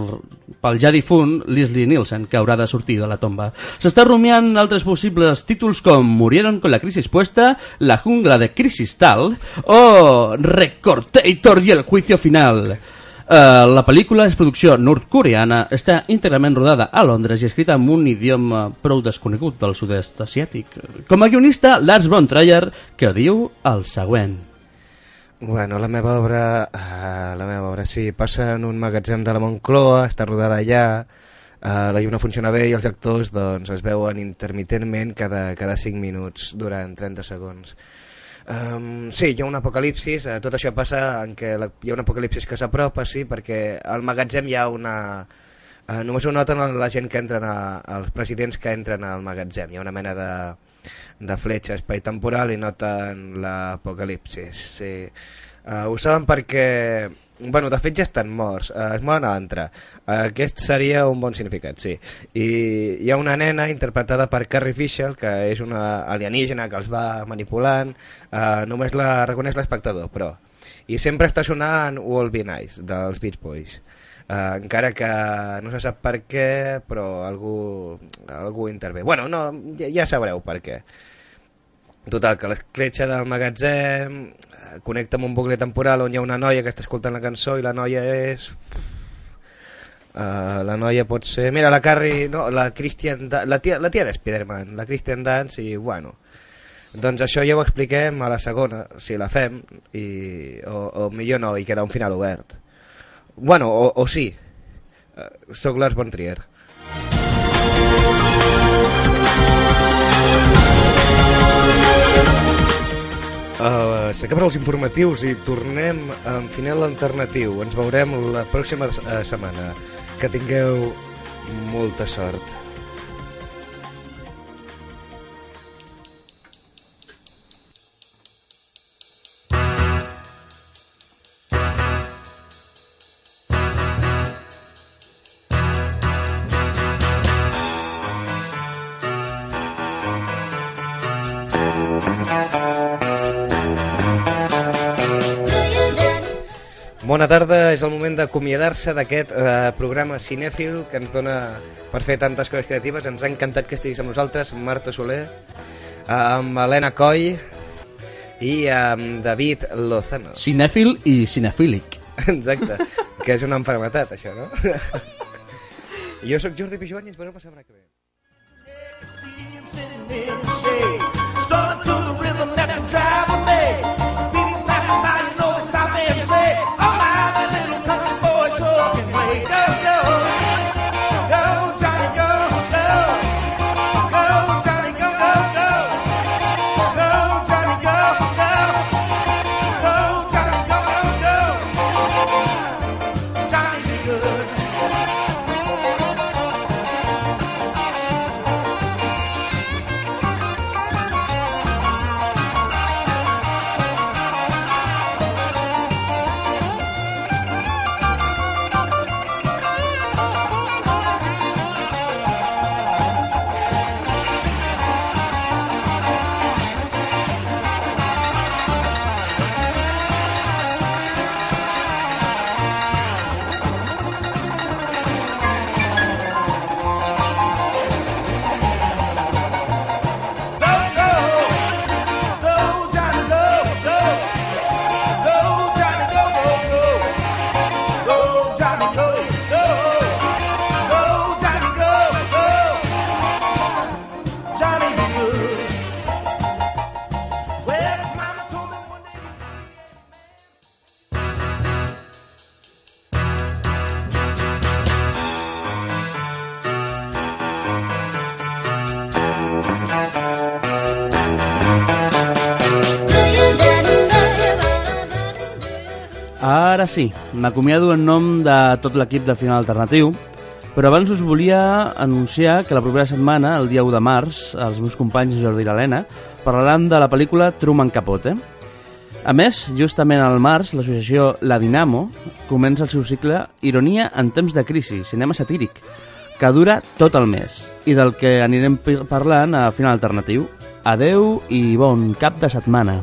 pel ja difunt Leslie Nielsen, que haurà de sortir de la tomba. S'està rumiant altres possibles títols com Murieron con la crisis puesta, La jungla de Crisistal o Recortator i el juicio final. Uh, la pel·lícula és producció nord-coreana, està íntegrament rodada a Londres i escrita en un idioma prou desconegut del sud-est asiàtic. Com a guionista, Lars von Trier, que diu el següent. Bueno, la meva obra, uh, la meva obra sí, passa en un magatzem de la Moncloa, està rodada allà, uh, la lluna funciona bé i els actors doncs, es veuen intermitentment cada, cada 5 minuts durant 30 segons. Um, sí, hi ha un apocalipsis, uh, tot això passa en què la, hi ha un apocalipsis que s'apropa, sí, perquè al magatzem hi ha una... Uh, només ho noten la gent que entren, a, els presidents que entren al magatzem, hi ha una mena de de fletxa espai temporal i noten l'apocalipsis sí. Uh, ho saben perquè bueno, de fet ja estan morts uh, es moren a l'entre uh, aquest seria un bon significat, sí. I hi ha una nena interpretada per Carrie Fisher que és una alienígena que els va manipulant. Uh, només la reconeix l'espectador però. I sempre està sonant All Be Nice dels Beach Boys. Uh, encara que no se sap per què però algú, algú intervé. Bueno, no, ja, ja sabreu per què. Total, que l'escletxa del magatzem connecta amb un bucle temporal on hi ha una noia que està escoltant la cançó i la noia és... Uh, la noia pot ser... Mira, la Carrie... No, la Christian... La tia, la tia de Spider-Man, la Christian Dance i, bueno... Doncs això ja ho expliquem a la segona, si la fem, i, o, o millor no, i queda un final obert. Bueno, o, o sí. Uh, soc Lars von Trier. Uh, S'acaben els informatius i tornem amb final alternatiu. Ens veurem la pròxima uh, setmana. Que tingueu molta sort. Bona tarda, és el moment d'acomiadar-se d'aquest eh, programa cinèfil que ens dona per fer tantes coses creatives. Ens ha encantat que estiguis amb nosaltres, Marta Soler, eh, amb Helena Coll i amb David Lozano. Cinèfil i cinefílic. Exacte, que és una enfermetat, això, no? [LAUGHS] jo sóc Jordi Pijuan i ens veurem la setmana que ve. Ara sí, m'acomiado en nom de tot l'equip de Final Alternatiu, però abans us volia anunciar que la propera setmana, el dia 1 de març, els meus companys Jordi i l'Helena parlaran de la pel·lícula Truman Capote. A més, justament al març, l'associació La Dinamo comença el seu cicle Ironia en temps de crisi, cinema satíric, que dura tot el mes i del que anirem parlant a Final Alternatiu. Adeu i bon cap de setmana.